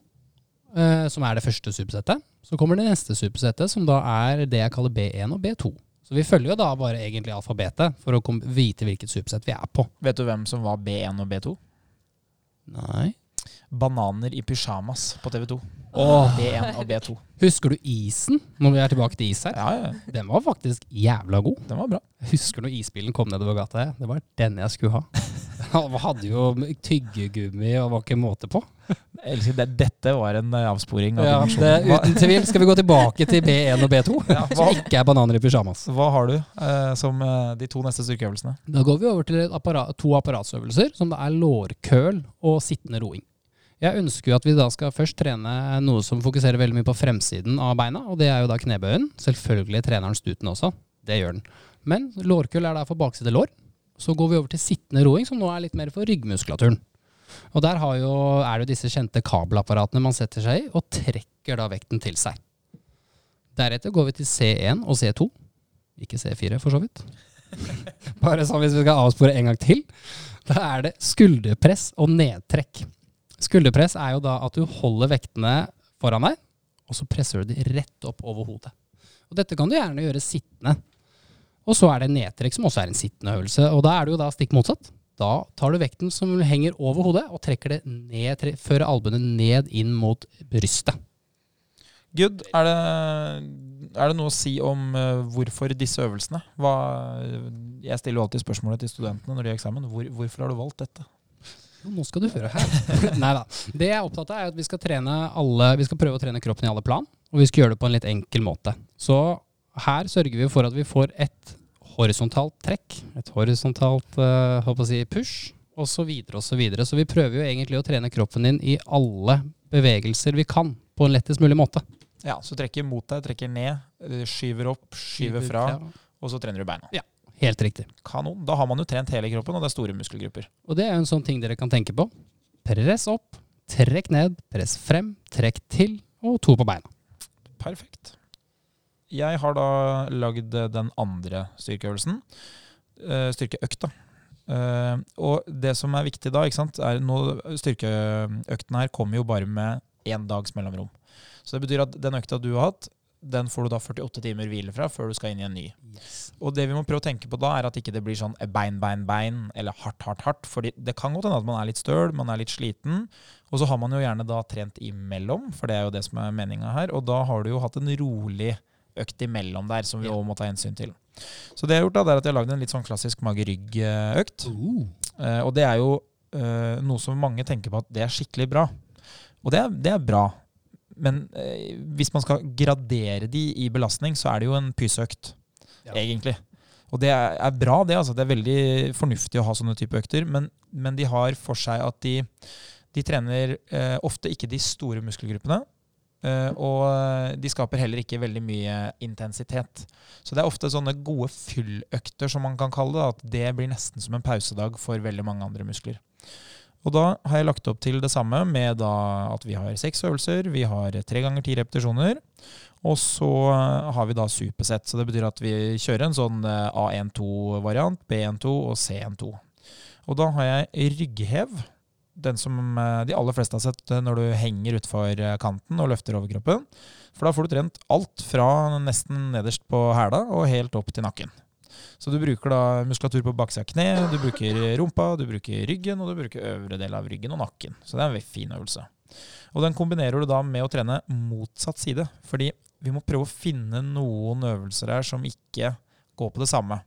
eh, som er det første supersettet. Så kommer det neste supersettet, som da er det jeg kaller B1 og B2. Så vi følger jo da bare egentlig alfabetet for å vite hvilket supersett vi er på. Vet du hvem som var B1 og B2? Nei. Bananer i pysjamas på TV 2. Oh. B1 og B2. Husker du isen, når vi er tilbake til is her? Ja, ja. Den var faktisk jævla god. Den var bra. Husker når isbilen kom nedover gata. her. Det var den jeg skulle ha. Han hadde jo tyggegummi og var ikke måte på. Det. Dette var en eh, avsporing. Av Ja, det, uten tvil skal vi gå tilbake til B1 og B2, Ja, som ikke er bananer i pysjamas. Hva har du eh, som eh, de to neste styrkeøvelsene? Da går vi over til apparat, to apparatsøvelser, som det er lårkøl og sittende roing. Jeg ønsker jo at vi da skal først trene noe som fokuserer veldig mye på fremsiden av beina, og det er jo da knebøyen. Selvfølgelig trener den stuten også. Det gjør den. Men lårkull er da for bakside lår. Så går vi over til sittende roing, som nå er litt mer for ryggmuskulaturen. Og der jo, er det jo disse kjente kabelapparatene man setter seg i, og trekker da vekten til seg. Deretter går vi til C1 og C2. Ikke C4, for så vidt. Bare sånn hvis vi skal avspore en gang til. Da er det skulderpress og nedtrekk. Skulderpress er jo da at du holder vektene foran deg, og så presser du de rett opp over hodet. Og dette kan du gjerne gjøre sittende. Og så er det nedtrekk, som også er en sittende øvelse. Og da er det jo da stikk motsatt. Da tar du vekten som henger over hodet, og trekker det ned, tre, fører albuene ned inn mot brystet. Good. Er det, er det noe å si om uh, hvorfor disse øvelsene? Hva, jeg stiller jo alltid spørsmålet til studentene når de har eksamen. Hvor, hvorfor har du valgt dette? Nå skal du høre her. Nei da. Det jeg er opptatt av, er at vi skal, alle, vi skal prøve å trene kroppen i alle plan. Og vi skal gjøre det på en litt enkel måte. Så her sørger vi for at vi får et horisontalt trekk, et horisontalt uh, si push, Og Så, videre, og så, videre. så vi prøver jo egentlig å trene kroppen din i alle bevegelser vi kan, på en lettest mulig måte. Ja, Så trekker mot deg, trekker ned, eh, skyver opp, skyver, fra, fra, og så trener du beina. Ja, helt riktig. Kanon. Da har man jo trent hele kroppen, og det er store muskelgrupper. Og det er jo en sånn ting dere kan tenke på. Press opp, trekk ned, press frem, trekk til, og to på beina. Perfekt. Jeg har da lagd den andre styrkeøvelsen. styrkeøkt styrkeøkta. Uh, og det som er viktig da, ikke sant, er nå styrkeøkten her kommer jo bare med én dags mellomrom. Så det betyr at den økta du har hatt, den får du da 48 timer hvile fra før du skal inn i en ny. Yes. Og det vi må prøve å tenke på da, er at ikke det blir sånn bein, bein, bein, eller hardt, hardt, hardt. For det kan godt hende at man er litt støl, man er litt sliten. Og så har man jo gjerne da trent imellom, for det er jo det som er meninga her. Og da har du jo hatt en rolig økt imellom der, som vi òg må ta hensyn til. Så det jeg har gjort, da, det er at jeg har lagd en litt sånn klassisk mage-rygg-økt. Uh. Uh, og det er jo uh, noe som mange tenker på at det er skikkelig bra. Og det er, det er bra. Men hvis man skal gradere de i belastning, så er det jo en pyseøkt, ja. egentlig. Og det er, er bra, det. altså. Det er veldig fornuftig å ha sånne type økter. Men, men de har for seg at de, de trener ofte ikke de store muskelgruppene. Uh, og de skaper heller ikke veldig mye intensitet. Så det er ofte sånne gode fylløkter, som man kan kalle det. At det blir nesten som en pausedag for veldig mange andre muskler. Og da har jeg lagt opp til det samme med at vi har seks øvelser. Vi har tre ganger ti repetisjoner. Og så har vi da supersett. Så det betyr at vi kjører en sånn eh, A1-2-variant, B1-2 og C1-2. Og da har jeg rygghev den som eh, de aller fleste har sett eh, når du henger utfor eh, kanten og løfter overkroppen. For da får du trent alt fra nesten nederst på hæla og helt opp til nakken. Så du bruker da muskulatur på baksida av kne, du bruker rumpa, du bruker ryggen, og du bruker øvre del av ryggen og nakken. Så det er en fin øvelse. Og den kombinerer du da med å trene motsatt side. Fordi vi må prøve å finne noen øvelser her som ikke går på det samme.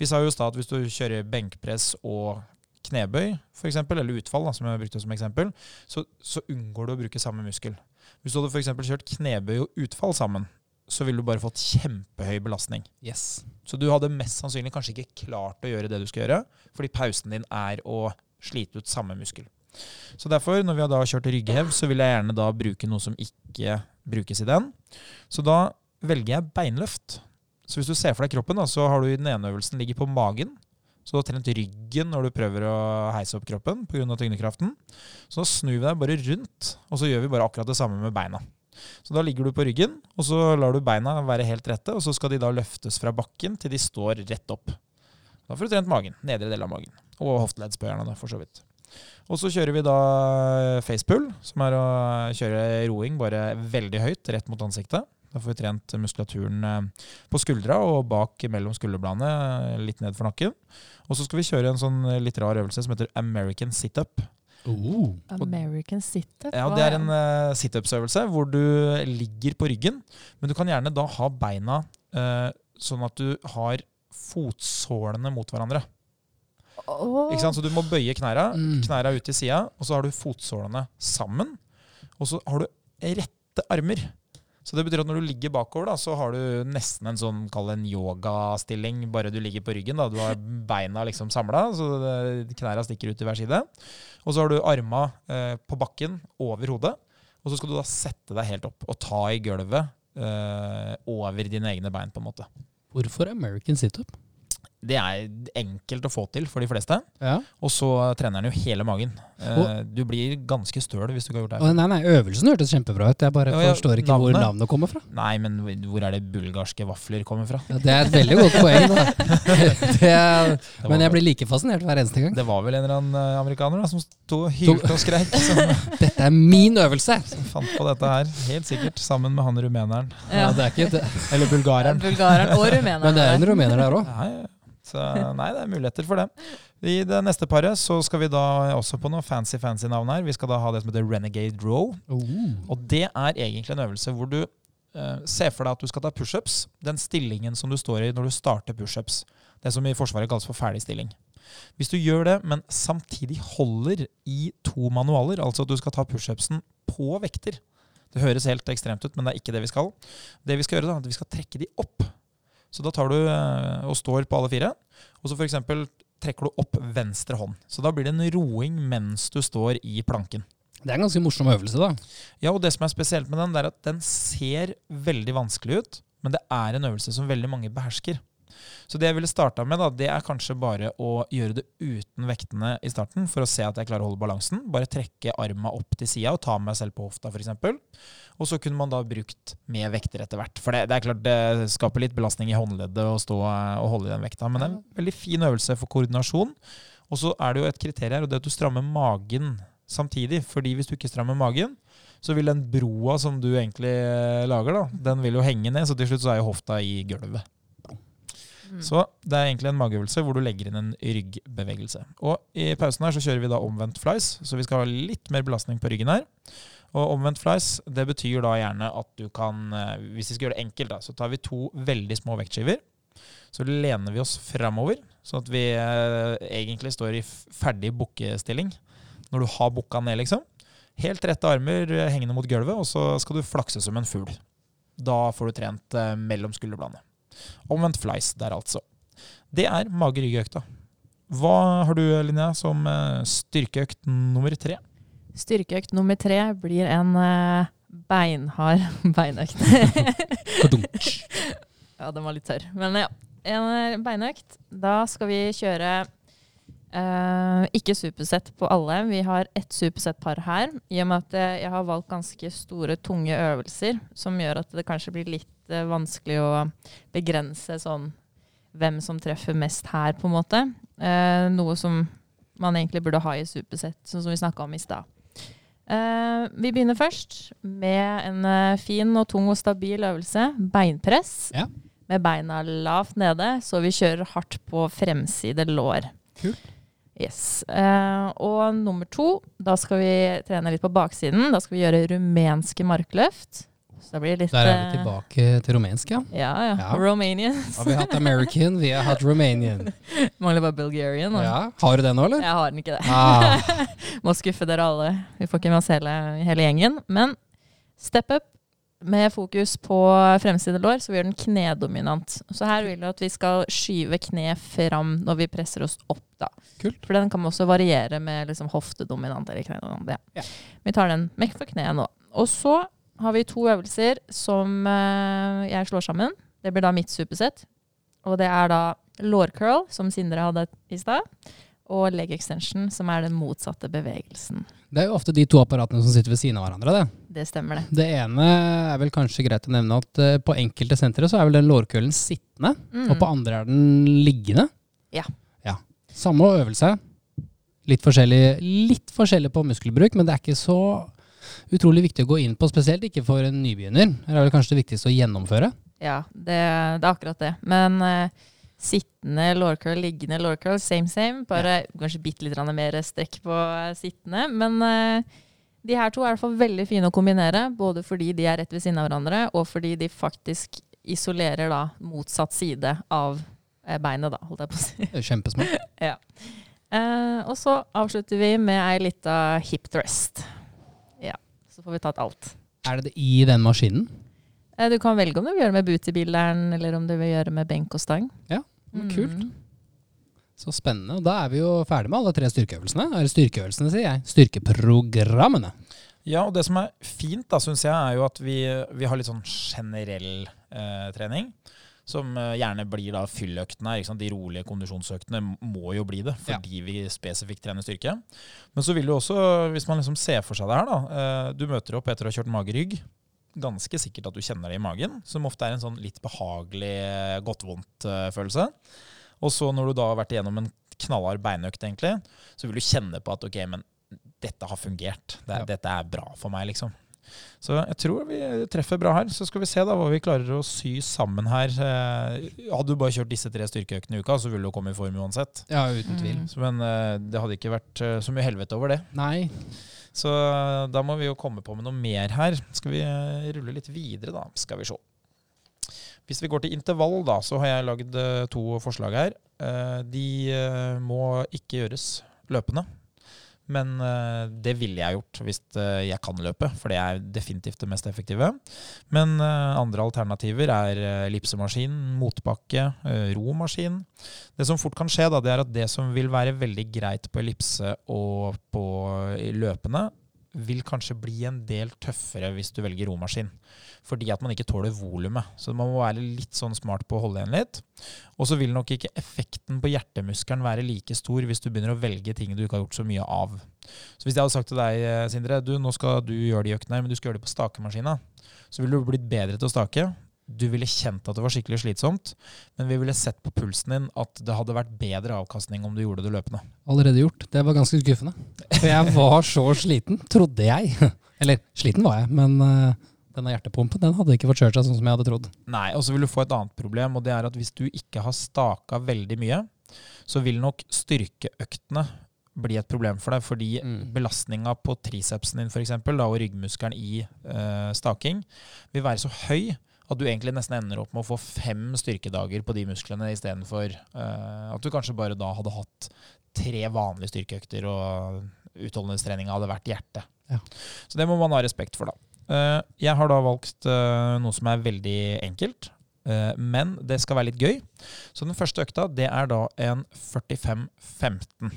Vi sa jo i stad at hvis du kjører benkpress og knebøy, for eksempel, eller utfall, da, som jeg brukte som eksempel, så, så, unngår du å bruke samme muskel. Hvis du hadde f.eks. kjørt knebøy og utfall sammen, så ville du bare fått kjempehøy belastning. Yes. Så du hadde mest sannsynlig kanskje ikke klart å gjøre det du skal gjøre, fordi pausen din er å slite ut samme muskel. Så derfor, når vi har da kjørt rygghev, så vil jeg gjerne da bruke noe som ikke brukes i den. Så da velger jeg beinløft. Så hvis du ser for deg kroppen, da, så har du i den ene øvelsen ligger på magen. Så du har trent ryggen når du prøver å heise opp kroppen pga. tyngdekraften. Så da snur vi deg bare rundt, og så gjør vi bare akkurat det samme med beina. Så da ligger du på ryggen, og så lar du beina være helt rette, og så skal de da løftes fra bakken til de står rett opp. Da får du trent magen. Nedre del av magen. Og hofteleddsbøyerne, da, for så vidt. Og så kjører vi da facepull, som er å kjøre roing bare veldig høyt, rett mot ansiktet. Da får vi trent muskulaturen eh, på skuldra og bak mellom skulderbladene, eh, litt ned for nakken. Og så skal vi kjøre en sånn litt rar øvelse som heter American situp. Uh. American situp? Ja, det er en uh, situpsøvelse hvor du ligger på ryggen, men du kan gjerne da ha beina uh, sånn at du har fotsålene mot hverandre. Oh. Ikke sant? Så du må bøye knæra, mm. knæra ut til sida, og så har du fotsålene sammen. Og så har du rette armer. Så det betyr at når du ligger bakover, da, så har du nesten en sånn, kall en yogastilling, bare du ligger på ryggen. da. Du har beina liksom samla, så knærne stikker ut til hver side. Og så har du arma eh, på bakken over hodet. Og så skal du da sette deg helt opp og ta i gulvet eh, over dine egne bein, på en måte. Hvorfor American situp? Det er enkelt å få til for de fleste. Ja. Og så trener den jo hele magen. Og, du blir ganske støl hvis du ikke har gjort det. Nei, nei, Øvelsen hørtes kjempebra ut. Jeg bare ja, forstår ikke navnet. hvor navnet kommer fra. Nei, men hvor er det bulgarske vafler kommer fra? Ja, det er et veldig godt poeng. er, men jeg blir like fascinert hver eneste gang. Det var vel en eller annen eh, amerikaner da, som sto og hylte og skreik. dette er min øvelse! Som fant på dette her, helt sikkert, sammen med han rumeneren. Ja, det er ikke det. Eller bulgareren. bulgareren og rumeneren. Men det er en rumener der òg. Så nei, det er muligheter for det. I det neste paret så skal vi da også på noe fancy fancy navn her. Vi skal da ha det som heter Renegade Row. Oh. Og det er egentlig en øvelse hvor du eh, ser for deg at du skal ta pushups. Den stillingen som du står i når du starter pushups. Det som i Forsvaret kalles for ferdig stilling. Hvis du gjør det, men samtidig holder i to manualer, altså at du skal ta pushupsen på vekter Det høres helt ekstremt ut, men det er ikke det vi skal. Det vi skal gjøre, da, er at vi skal trekke de opp. Så da tar du eh, og står på alle fire, og så f.eks. trekker du opp venstre hånd. Så da blir det en roing mens du står i planken. Det er en ganske morsom øvelse, da. Ja, og det som er spesielt med den, det er at den ser veldig vanskelig ut, men det er en øvelse som veldig mange behersker. Så det jeg ville starta med, da, det er kanskje bare å gjøre det uten vektene i starten, for å se at jeg klarer å holde balansen. Bare trekke arma opp til sida og ta meg selv på hofta, f.eks. Og så kunne man da brukt med vekter etter hvert. For det, det, er klart det skaper litt belastning i håndleddet å stå og holde i den vekta, men det er en veldig fin øvelse for koordinasjon. Og så er det jo et kriterium her, og det er at du strammer magen samtidig. fordi hvis du ikke strammer magen, så vil den broa som du egentlig eh, lager, da, den vil jo henge ned. Så til slutt så er jo hofta i gulvet. Mm. Så det er egentlig en mageøvelse hvor du legger inn en ryggbevegelse. Og i pausen her så kjører vi da omvendt flies, så vi skal ha litt mer belastning på ryggen her. Og omvendt flies, det betyr da gjerne at du kan eh, Hvis vi skal gjøre det enkelt, da, så tar vi to veldig små vektskiver. Så lener vi oss framover, sånn at vi eh, egentlig står i ferdig bukkestilling. Når du har bukka ned, liksom. Helt rette armer eh, hengende mot gulvet, og så skal du flakse som en fugl. Da får du trent mellom skulderbladene. Omvendt fleis der, altså. Det er mage-rygg-økta. Hva har du, Linnea, som eh, styrkeøkt nummer tre? Styrkeøkt nummer tre blir en eh, beinhard beinøkt. ja, den var litt tørr. Men ja, en eh, beinøkt. Da skal vi kjøre eh, ikke supersett på alle. Vi har ett supersett-par her. I og med at jeg har valgt ganske store, tunge øvelser, som gjør at det kanskje blir litt eh, vanskelig å begrense sånn hvem som treffer mest her, på en måte. Eh, noe som man egentlig burde ha i supersett, sånn som vi snakka om i stad. Eh, vi begynner først med en eh, fin og tung og stabil øvelse. Beinpress. Ja. Med beina lavt nede, så vi kjører hardt på fremside lår. Kult. Yes. Eh, og nummer to, da skal vi trene litt på baksiden. Da skal vi gjøre rumenske markløft. Så det blir litt Der er vi eh, tilbake til rumensk, ja. Ja, ja. Ja. Romanian. Har vi hatt American, vi har hatt Romanian. Mangler bare Bulgarian. Ja, Har du det nå, eller? Jeg har den ikke det. Ah, Må skuffe dere alle. Vi får ikke med oss hele, hele gjengen. Men step up med fokus på fremside lår, så vi gjør den knedominant. Så her vil du at vi skal skyve kne fram når vi presser oss opp, da. Kult. For den kan også variere med liksom hoftedominant eller knedominant. Ja. Ja. Vi tar den mekk for kneet nå. Og så har vi to øvelser som eh, jeg slår sammen. Det blir da mitt supersett. Og det er da lårcurl, som Sindre hadde i stad. Og leg extension, som er den motsatte bevegelsen. det er jo ofte de to apparatene som sitter ved siden av hverandre. Det Det stemmer, det. Det ene er vel kanskje greit å nevne at eh, på enkelte sentre så er vel den lårkølen sittende, Mm. og på andre er den liggende. Ja. ja. Samme øvelse. Litt forskjellig, litt forskjellig på muskelbruk, men det er ikke så utrolig viktig å gå inn på, spesielt ikke for en nybegynner. Her er det kanskje det viktigste å gjennomføre. Ja, det, det er akkurat det. Men uh, sittende lårcurl, liggende lårcurl, same same. Bare kanskje bitte litt mer strekk på eh, sittende. Men uh, de her to er i hvert fall veldig fine å kombinere. Både fordi de er rett ved siden av hverandre, og fordi de faktisk isolerer da motsatt side av beinet, da, holdt jeg på å si. Kjempesmart. Eh, og så avslutter vi med ei lita hip thrust. Så får vi tatt alt. Er det det i den maskinen? Eh, Du kan velge om du vil gjøre det med bootybilleren, eller om du vil gjøre det med benk og stang. Ja, kult. Mm. Så spennende. Og da er vi jo ferdig med alle tre styrkeøvelsene. Eller styrkeøvelsene, sier jeg. Styrkeprogrammene. Ja, og det som er fint, da, syns jeg, er jo at vi, vi har litt sånn generell eh, trening. Som eh, gjerne blir da fylløktene. Sant? De rolige kondisjonsøktene må jo bli det, fordi vi spesifikt trener styrke. Men så vil du også, hvis man liksom ser for seg det her, da. Eh, du møter opp etter å ha kjørt magerygg. Ganske sikkert at du kjenner det i magen, som ofte er en sånn litt behagelig eh, godt-vondt-følelse. Og så når du da har vært igjennom en knallhard beinøkt, egentlig, så vil du kjenne på at ok, men dette har fungert. Det, Ja. Dette er bra for meg, liksom. Så jeg tror vi treffer bra her. Så skal vi se da hva vi klarer å sy sammen her. Eh, Hadde du bare kjørt disse tre styrkeøktene i uka, så ville du komme i form uansett. Ja, uten tvil. Mm. Men eh, det hadde ikke vært eh, så mye helvete over det. Nei. Så da må vi jo komme på med noe mer her. Skal vi rulle litt videre, da? Skal vi se. Hvis vi går til intervall, da, så har jeg lagd to forslag her. Eh, De må ikke gjøres løpende. Men eh, det ville jeg gjort hvis eh, jeg kan løpe, for det er definitivt det mest effektive. Men eh, andre alternativer er ellipsemaskin, motbakke, romaskin. Det som fort kan skje, da, det er at det som vil være veldig greit på ellipse og på løpende, vil kanskje bli en del tøffere hvis du velger romaskin. Fordi at man ikke tåler volumet. Så man må være litt sånn smart på å holde igjen litt. Og så vil nok ikke effekten på hjertemuskelen være like stor hvis du begynner å velge ting du ikke har gjort så mye av. Så hvis jeg hadde sagt til deg, eh, Sindre, du, nå skal du gjøre de øktene men du skal gjøre det på stakemaskina, så ville du blitt bedre til å stake. Du ville kjent at det var skikkelig slitsomt, men vi ville sett på pulsen din at det hadde vært bedre avkastning om du gjorde det løpende. Allerede gjort. Det var ganske skuffende. For jeg var så sliten, trodde jeg. Eller sliten var jeg, men eh, denne hjertepumpen den hadde ikke fått kjørt seg sånn som jeg hadde trodd. Nei, og så vil du få et annet problem, og det er at hvis du ikke har staka veldig mye, så vil nok styrkeøktene bli et problem for deg, fordi Mm. belastninga på tricepsen din for eksempel, da, og ryggmuskelen i eh, staking vil være så høy at du egentlig nesten ender opp med å få fem styrkedager på de musklene istedenfor uh, at du kanskje bare da hadde hatt tre vanlige styrkeøkter, og utholdenhetstreninga hadde vært hjerte. Ja. Så det må man ha respekt for, da. Uh, jeg har da valgt uh, noe som er veldig enkelt, uh, men det skal være litt gøy. Så den første økta, det er da en 45-15.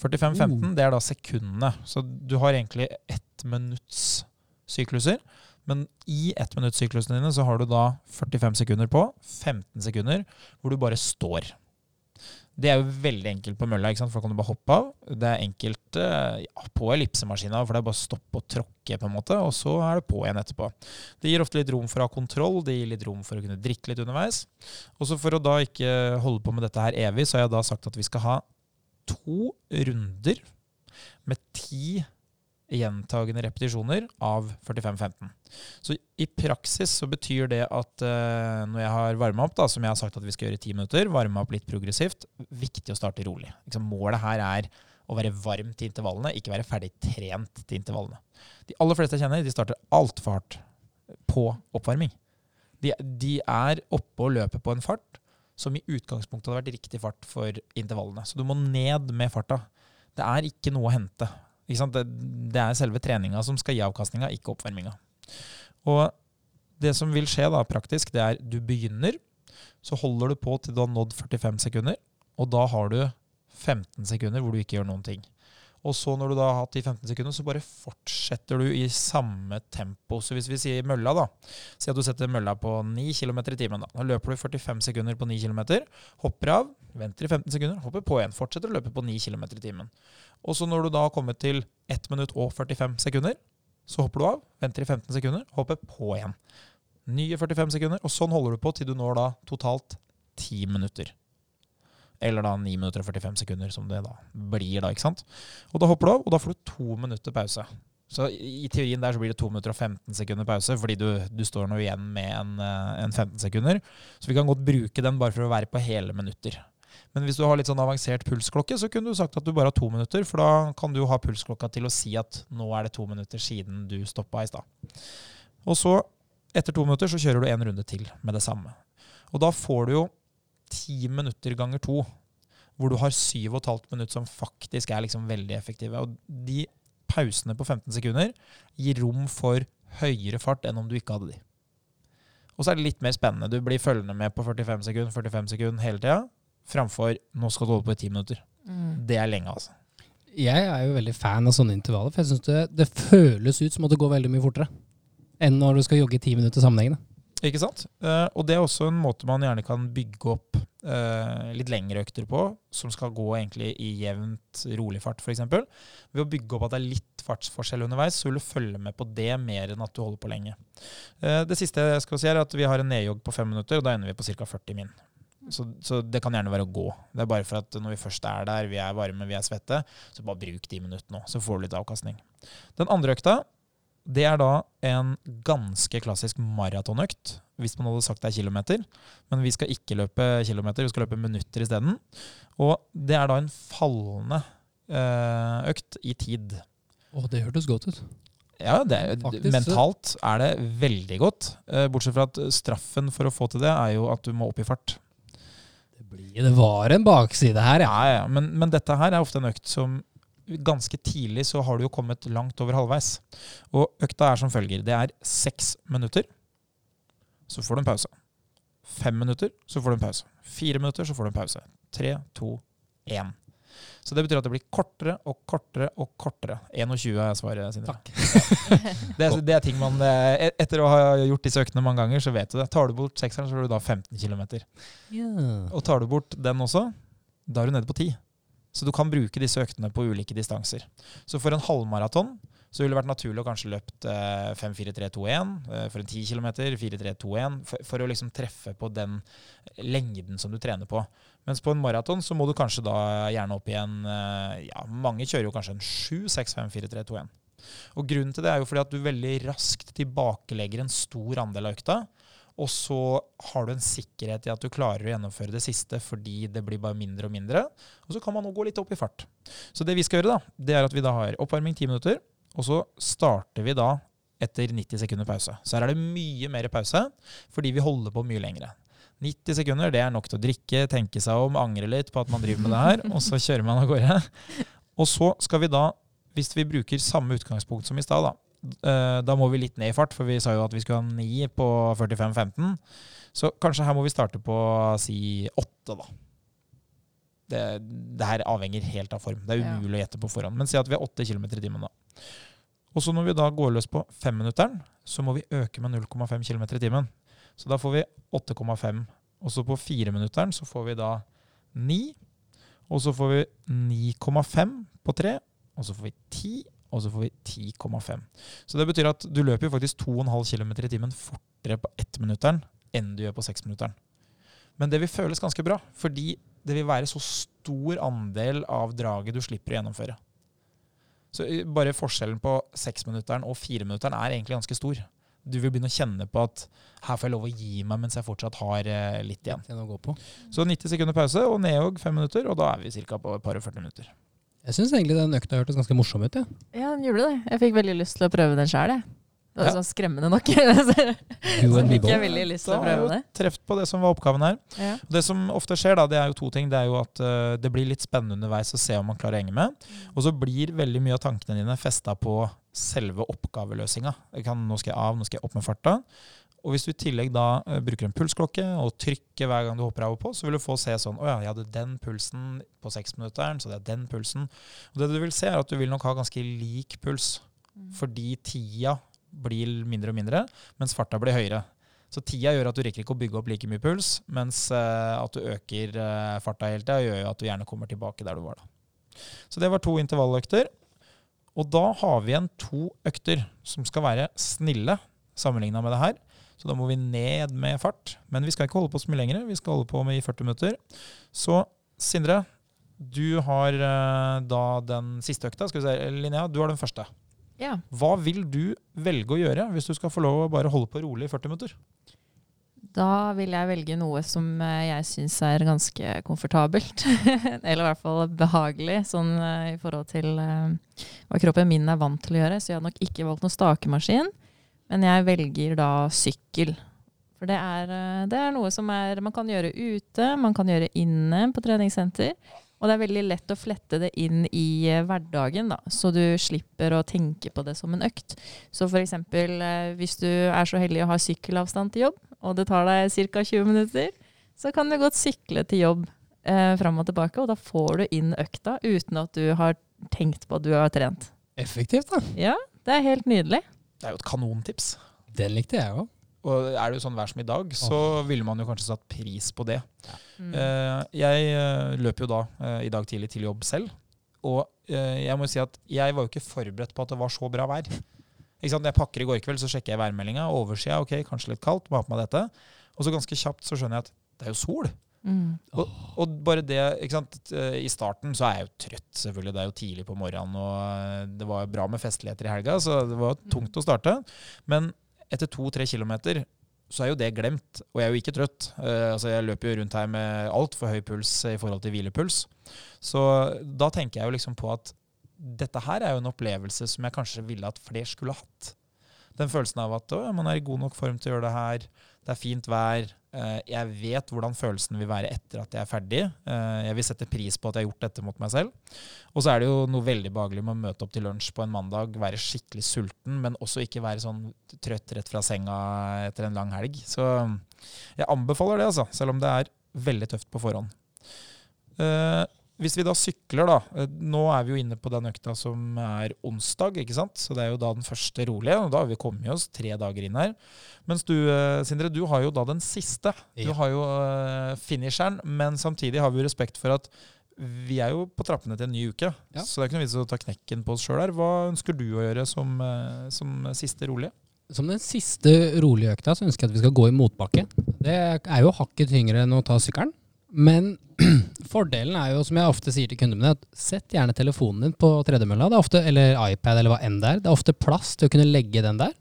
45-15, det er da sekundene. Så du har egentlig ett minutts sykluser. Men i ett minutts syklusene dine så har du da 45 sekunder på, 15 sekunder hvor du bare står. Det er jo veldig enkelt på mølla, ikke sant? for da kan du bare hoppe av. Det er enkelt eh, ja, på ellipsemaskina, for det er bare å stoppe og tråkke, på en måte, og så er det på igjen etterpå. Det gir ofte litt rom for å ha kontroll, det gir litt rom for å kunne drikke litt underveis. Og så for å da ikke holde på med dette her evig, så har jeg da sagt at vi skal ha to runder med ti gjentagende repetisjoner av 45-15. Så i praksis så betyr det at uh, når jeg har varma opp, da, som jeg har sagt at vi skal gjøre i ti minutter, varma opp litt progressivt, viktig å starte rolig. Liksom, målet her er å være varm til intervallene, ikke være ferdig trent til intervallene. De aller fleste jeg kjenner, de starter altfor hardt på oppvarming. De, de er oppe og løper på en fart som i utgangspunktet hadde vært riktig fart for intervallene. Så du må ned med farta. Det er ikke noe å hente. Det, det er selve treninga som skal gi avkastninga, ikke oppvarminga. Og det som vil skje da praktisk, det er du begynner, så holder du på til du har nådd 45 sekunder, og da har du 15 sekunder hvor du ikke gjør noen ting. Og så når du da har hatt de 15 sekundene, så bare fortsetter du i samme tempo. Så hvis vi sier mølla, da. Si at du setter mølla på 9 km i timen. Da Da løper du 45 sekunder på 9 km, hopper av, venter i 15 sekunder, hopper på igjen. Fortsetter å løpe på 9 km i timen. Og så når du da har kommet til 1 minutt og 45 sekunder, så hopper du av, venter i 15 sekunder, hopper på igjen. Nye 45 sekunder, og sånn holder du på til du når da totalt 10 minutter. Eller da 9 minutter og 45 sekunder, som det da blir da, ikke sant. Og da hopper du av, og da får du to minutter pause. Så i teorien der så blir det 2 minutter og 15 sekunder pause, fordi du, du står nå igjen med en, eh, en 15 sekunder. Så vi kan godt bruke den bare for å være på hele minutter. Men hvis du har litt sånn avansert pulsklokke, så kunne du sagt at du bare har to minutter, for da kan du ha pulsklokka til å si at nå er det to minutter siden du stoppa i stad. Og så, etter to minutter, så kjører du en runde til med det samme. Og da får du jo ti minutter ganger to, hvor du har syv og et halvt minutt som faktisk er liksom veldig effektive. Og de pausene på 15 sekunder gir rom for høyere fart enn om du ikke hadde de. Og så er det litt mer spennende. Du blir følgende med på 45 sekunder, 45 sekunder hele tida, framfor nå skal du holde på i ti minutter. Mm. Det er lenge, altså. Jeg er jo veldig fan av sånne intervaller, for jeg syns det, det føles ut som at det går veldig mye fortere enn når du skal jogge ti minutter sammenhengende. Ikke sant? Eh, og det er også en måte man gjerne kan bygge opp eh, litt lengre økter på, som skal gå egentlig i jevnt rolig fart, f.eks. Ved å bygge opp at det er litt fartsforskjell underveis, så vil du følge med på det mer enn at du holder på lenge. Eh, det siste jeg skal si er at vi har en nedjogg på fem minutter, og da ender vi på ca. 40 min. Så, så det kan gjerne være å gå. Det er bare for at når vi først er der, vi er varme, vi er svette, så bare bruk de minuttene nå, så får du litt avkastning. Den andre økta, det er da en ganske klassisk maratonøkt, hvis man hadde sagt det er kilometer. Men vi skal ikke løpe kilometer, vi skal løpe minutter isteden. Og det er da en fallende eh, økt i tid. Å, det hørtes godt ut. Ja, det, er- mentalt er det veldig godt. Eh, Bortsett fra at straffen for å få til det er jo at du må opp i fart. Det, blir, det var en bakside her, ja. Ja, ja, men, men dette her er ofte en økt som ganske tidlig så har du jo kommet langt over halvveis. Og økta er som følger. Det er seks minutter, så får du en pause. Fem minutter, så får du en pause. Fire minutter, så får du en pause. Tre, to, én. Så det betyr at det blir kortere og kortere og kortere. 21 er svaret, Sindre. Det, er- det er ting man eh, Etter å ha gjort disse øktene mange ganger, så vet du det. Tar du bort sekseren, så får du da 15 km. Yeah. Og tar du bort den også, da er du nede på 10. Så du kan bruke disse øktene på ulike distanser. Så for en halvmaraton så ville det vært naturlig å kanskje løpt eh, 5-4-3-2-1. Eh, for en 10 km 4-3-2-1. For, for å liksom treffe på den lengden som du trener på. Mens på en maraton så må du kanskje da gjerne opp i en eh, Ja, mange kjører jo kanskje en 7-6-5-4-3-2-1. Og grunnen til det er jo fordi at du veldig raskt tilbakelegger en stor andel av økta. Og så har du en sikkerhet i at du klarer å gjennomføre det siste fordi det blir bare mindre og mindre. Og så kan man nå gå litt opp i fart. Så det vi skal gjøre, da, det er at vi da har oppvarming 10 minutter, og så starter vi da etter 90 sekunder pause. Så her er det mye mer pause, fordi vi holder på mye lengre. 90 sekunder det er nok til å drikke, tenke seg om, angre litt på at man driver med det her, og så kjører man av gårde. Og så skal vi da, hvis vi bruker samme utgangspunkt som i stad, da, eh, da må vi litt ned i fart, for vi sa jo at vi skulle ha 9 på 45-15. Så kanskje her må vi starte på si 8, da. Det, det her avhenger helt av form. Det er umulig å gjette på forhånd. Men si at vi har 8 km i timen, da. Og så når vi da går løs på femminutteren, så må vi øke med 0,5 km i timen. Så da får vi 8,5. Og så på fireminutteren så får vi da 9. Og så får vi 9,5 på 3. Og så får vi 10. Og så får vi 10,5. Så det betyr at du løper jo faktisk 2,5 km i timen fortere på ettminutteren enn du gjør på seksminutteren. Men det vil føles ganske bra, fordi det vil være så stor andel av draget du slipper å gjennomføre. Så eh, bare forskjellen på seksminutteren og fireminutteren er egentlig ganske stor. Du vil begynne å kjenne på at her får jeg lov å gi meg mens jeg fortsatt har eh, litt igjen. Så 90 sekunder pause og nedjogg fem minutter, og da er vi ca. på et par og 40 minutter. Jeg syns egentlig den økta hørtes ganske morsom ut. Ja. Ja, den gjorde det. Jeg fikk veldig lyst til å prøve den sjøl, jeg. Det var Ja. sånn skremmende nok. Så fikk jeg veldig lyst til Da å har prøve jo det. Treft på det som var oppgaven her. Ja. Det som ofte skjer, da, det er jo to ting. Det er jo at uh, det blir litt spennende underveis å se om man klarer å henge med. Og så blir veldig mye av tankene dine festa på selve oppgaveløsninga. Nå skal jeg av, nå skal jeg opp med farta. Og hvis du i tillegg da eh, bruker en pulsklokke og trykker hver gang du hopper av og på, så vil du få se sånn Å ja, jeg hadde den pulsen på seksminutteren, så det er den pulsen. Og det du vil se, er at du vil nok ha ganske lik puls. Fordi tida blir mindre og mindre, mens farta blir høyere. Så tida gjør at du rekker ikke å bygge opp like mye puls, mens eh, at du øker eh, farta hele tida, gjør jo at du gjerne kommer tilbake der du var da. Så det var to intervalløkter. Og da har vi igjen to økter som skal være snille sammenligna med det her. Så da må vi ned med fart. Men vi skal ikke holde på så mye lenger. Vi skal holde på med i 40 minutter. Så Sindre, du har eh, da den siste økta. Skal vi se, Linnea, du har den første. Ja. Hva vil du velge å gjøre hvis du skal få lov å bare holde på rolig i 40 minutter? Da vil jeg velge noe som eh, jeg syns er ganske komfortabelt. Eller i hvert fall behagelig, sånn eh, i forhold til hva kroppen min er vant til å gjøre. Så jeg har nok ikke valgt noen stakemaskin, men jeg velger da sykkel. For det er, eh, det er noe som er, man kan gjøre ute, man kan gjøre inne på treningssenter. Og det er veldig lett å flette det inn i eh, hverdagen, da, så du slipper å tenke på det som en økt. Så f.eks. Eh, hvis du er så heldig å ha sykkelavstand til jobb, og det tar deg ca. 20 minutter, så kan du godt sykle til jobb eh, fram og tilbake, og da får du inn økta uten at du har tenkt på at du har trent. Effektivt, da. Ja, det er helt nydelig. Det er jo et kanontips. Den likte jeg òg. Og er det jo sånn vær som i dag, så ville man jo kanskje satt pris på det. Mm. Eh, jeg løper løp jo da eh, i dag tidlig til jobb selv. Og eh, jeg må si at jeg var jo ikke forberedt på at det var så bra vær. Ikke sant? Når jeg pakker i går kveld, så sjekker jeg værmeldinga. Oversida, ok, kanskje litt kaldt, må ha på meg dette. Og så ganske kjapt så skjønner jeg at det er jo sol. Mm. Og, og bare det, ikke sant. eh, I starten så er jeg jo trøtt, selvfølgelig. Det er jo tidlig på morgenen, og eh, det var bra med festligheter i helga, så det var tungt å starte. Men etter to-tre kilometer så er jo det glemt, og jeg er jo ikke trøtt. Uh, altså Jeg løper jo rundt her med altfor høy puls i forhold til hvilepuls. Så da tenker jeg jo liksom på at dette her er jo en opplevelse som jeg kanskje ville at flere skulle hatt. Den følelsen av at å, man er i god nok form til å gjøre det her, det er fint vær, jeg vet hvordan følelsen vil være etter at jeg er ferdig. Eh, jeg vil sette pris på at jeg har gjort dette mot meg selv. Og så er det jo noe veldig behagelig med å møte opp til lunsj på en mandag, være skikkelig sulten, men også ikke være sånn trøtt rett fra senga etter en lang helg. Så jeg anbefaler det, altså, selv om det er veldig tøft på forhånd. Hvis vi da sykler, da. Eh, nå er vi jo inne på den økta som er onsdag, ikke sant. Så det er jo da den første rolige, og da har vi kommet oss tre dager inn her. Mens du, eh, Sindre, du har jo da den siste. Ja. Du har jo uh, finisheren, men samtidig har vi jo respekt for at vi er jo på trappene til en ny uke. Ja. Så det er ikke noe vits å ta knekken på oss sjøl her. Hva ønsker du å gjøre som, som siste rolige? Som den siste rolige økta så ønsker jeg at vi skal gå i motbakke. Det er jo hakket tyngre enn å ta sykkelen. Men fordelen er jo, som jeg ofte sier til kundene mine, at sett gjerne telefonen din på tredemølla, eller iPad eller hva enn det er. Det er ofte plass til å kunne legge den der.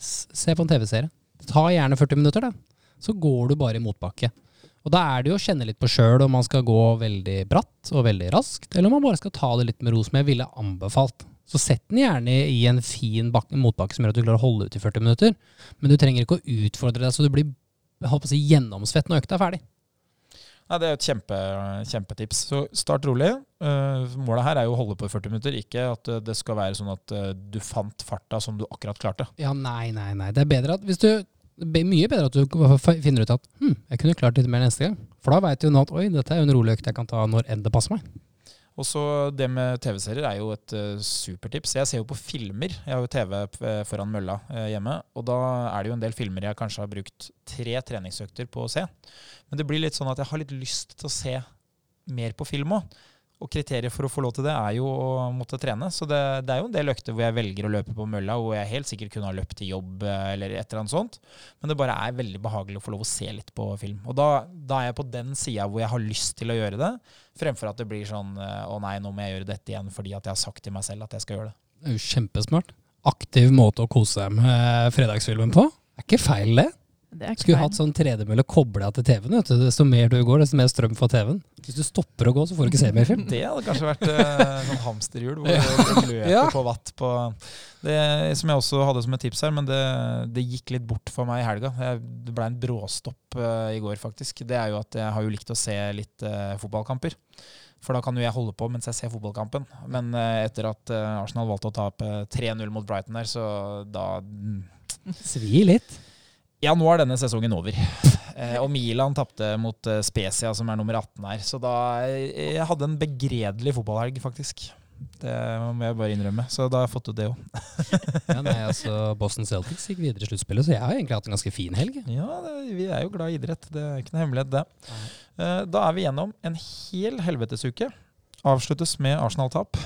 Se på en TV-serie. Ta gjerne 40 minutter, da. Så går du bare i motbakke. Og da er det jo å kjenne litt på sjøl om man skal gå veldig bratt og veldig raskt, eller om man bare skal ta det litt med ro, som jeg ville anbefalt. Så sett den gjerne i en fin motbakke som gjør at du klarer å holde ut i 40 minutter. Men du trenger ikke å utfordre deg så du blir jeg håper å si, gjennomsvett når økta er ferdig. Nei, Det er et kjempe, kjempetips. Så start rolig. Uh, målet her er jo å holde på i 40 minutter, ikke at det skal være sånn at uh, du fant farta som du akkurat klarte. Ja, nei, nei, nei. Det er bedre at hvis du mye bedre at du finner ut at hm, jeg kunne klart litt mer neste gang. For da veit du nå at oi, dette er jo en rolig økt jeg kan ta når enn det passer meg. Og så Det med TV-serier er jo et uh, supertips. Jeg ser jo på filmer. Jeg har jo TV foran mølla uh, hjemme. Og da er det jo en del filmer jeg kanskje har brukt tre treningsøkter på å se. Men det blir litt sånn at jeg har litt lyst til å se mer på film òg. Og kriteriet for å få lov til det er jo å måtte trene. Så det, det, er jo en del økter hvor jeg velger å løpe på mølla, hvor jeg helt sikkert kunne ha løpt til jobb eh, eller et eller annet sånt. Men det bare er veldig behagelig å få lov å se litt på film. Og da, da er jeg på den sida hvor jeg har lyst til å gjøre det, fremfor at det blir sånn eh, å nei, nå må jeg gjøre dette igjen fordi at jeg har sagt til meg selv at jeg skal gjøre det. Det er jo kjempesmart. Aktiv måte å kose seg med fredagsfilmen på. Det er ikke feil, det. Skulle hatt sånn tredemølle kobla til TV-en. Desto mer du går, desto mer strøm får TV-en. Hvis du stopper å gå, så får du ikke se mer film. Det hadde kanskje vært eh, sånn hamsterhjul hvor du løper ja. på watt på det Som jeg også hadde som et tips her, men det, det gikk litt bort for meg i helga. Jeg, det ble en bråstopp uh, i går, faktisk. Det er jo at jeg har jo likt å se litt uh, fotballkamper. For da kan jo jeg holde på mens jeg ser fotballkampen. Men uh, etter at Arsenal valgte å tape 3-0 mot Brighton der, så da mm. Svir litt. Ja, nå er denne sesongen over. Eh, og Milan tapte mot eh, Spezia, som er nummer 18 her. Så da eh, Jeg hadde en begredelig fotballhelg, faktisk. Det må jeg bare innrømme. Så da har jeg fått ut det òg. ja, altså, Boston Celtics gikk videre i sluttspillet, så jeg har egentlig hatt en ganske fin helg. Ja, det, vi er jo glad i idrett. Det er ikke noe hemmelighet, det. Eh, da er vi gjennom en hel helvetesuke. Avsluttes med Arsenal-tap.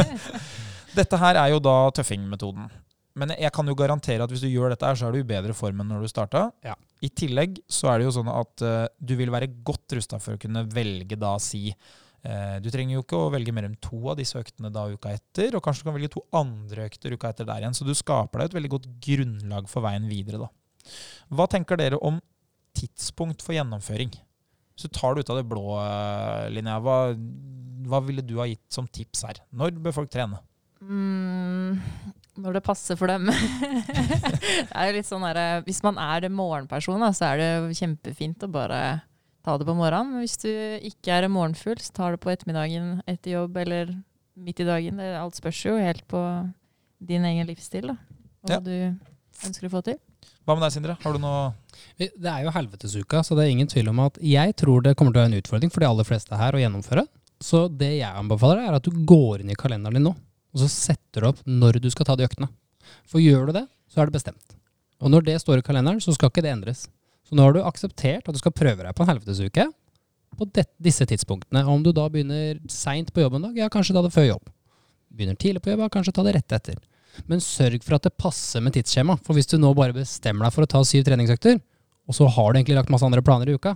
Dette her er jo da tøffingmetoden. Men jeg kan jo garantere at hvis du gjør dette, her, så er du i bedre form enn når du starta. Ja. I tillegg så er det jo sånn at uh, du vil være godt rusta for å kunne velge da si uh, Du trenger jo ikke å velge mer enn to av disse øktene da uka etter, og kanskje du kan velge to andre økter uka etter der igjen. Så du skaper deg et veldig godt grunnlag for veien videre, da. Hva tenker dere om tidspunkt for gjennomføring? Så tar du ut av det blå, uh, Linnea, hva, hva ville du ha gitt som tips her? Når bør folk trene? Mm, når det passer for dem. det er jo litt sånn der, eh, Hvis man er en morgenperson, da, så er det kjempefint å bare ta det på morgenen. Men hvis du ikke er en morgenfugl, så tar det på ettermiddagen etter jobb eller midt i dagen. Det, alt spørs jo helt på din egen livsstil da, og hva ja. du ønsker å få til. Hva med deg, Sindre? Har du noe Det er jo helvetesuka, så det er ingen tvil om at jeg tror det kommer til å være en utfordring for de aller fleste her å gjennomføre. Så det jeg anbefaler, er at du går inn i kalenderen din nå og så setter du opp når du skal ta de øktene. For gjør du det, så er det bestemt. Og når det står i kalenderen, så skal ikke det endres. Så nå har du akseptert at du skal prøve deg på en helvetesuke på det, disse tidspunktene. Og Om du da begynner seint på jobb en dag, ja, kanskje ta det før jobb. Begynner tidlig på jobb, ja, kanskje ta det rett etter. Men sørg for at det passer med tidsskjema. For hvis du nå bare bestemmer deg for å ta syv treningsøkter, og så har du egentlig lagt masse andre planer i uka,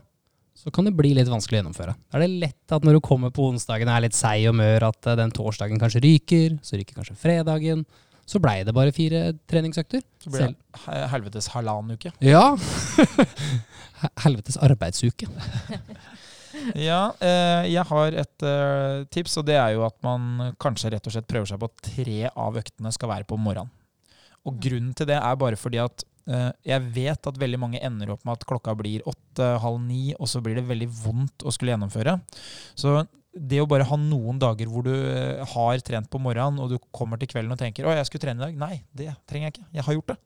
så kan det bli litt vanskelig å gjennomføre. Da er det lett at når du kommer på onsdagen og er litt seig og mør, at eh, den torsdagen kanskje ryker, så ryker kanskje fredagen. Så blei det bare fire treningsøkter. Så blir det helvetes halvannen uke. Ja. helvetes arbeidsuke. Ja, eh, jeg har et eh, tips, og det er jo at man kanskje rett og slett prøver seg på at tre av øktene skal være på morgenen. Og grunnen til det er bare fordi at jeg vet at veldig mange ender opp med at klokka blir åtte, halv ni, og så blir det veldig vondt å skulle gjennomføre. Så det å bare ha noen dager hvor du eh, har trent på morgenen, og du kommer til kvelden og tenker 'Å, jeg skulle trene i dag'. Nei, det trenger jeg ikke. Jeg har gjort det.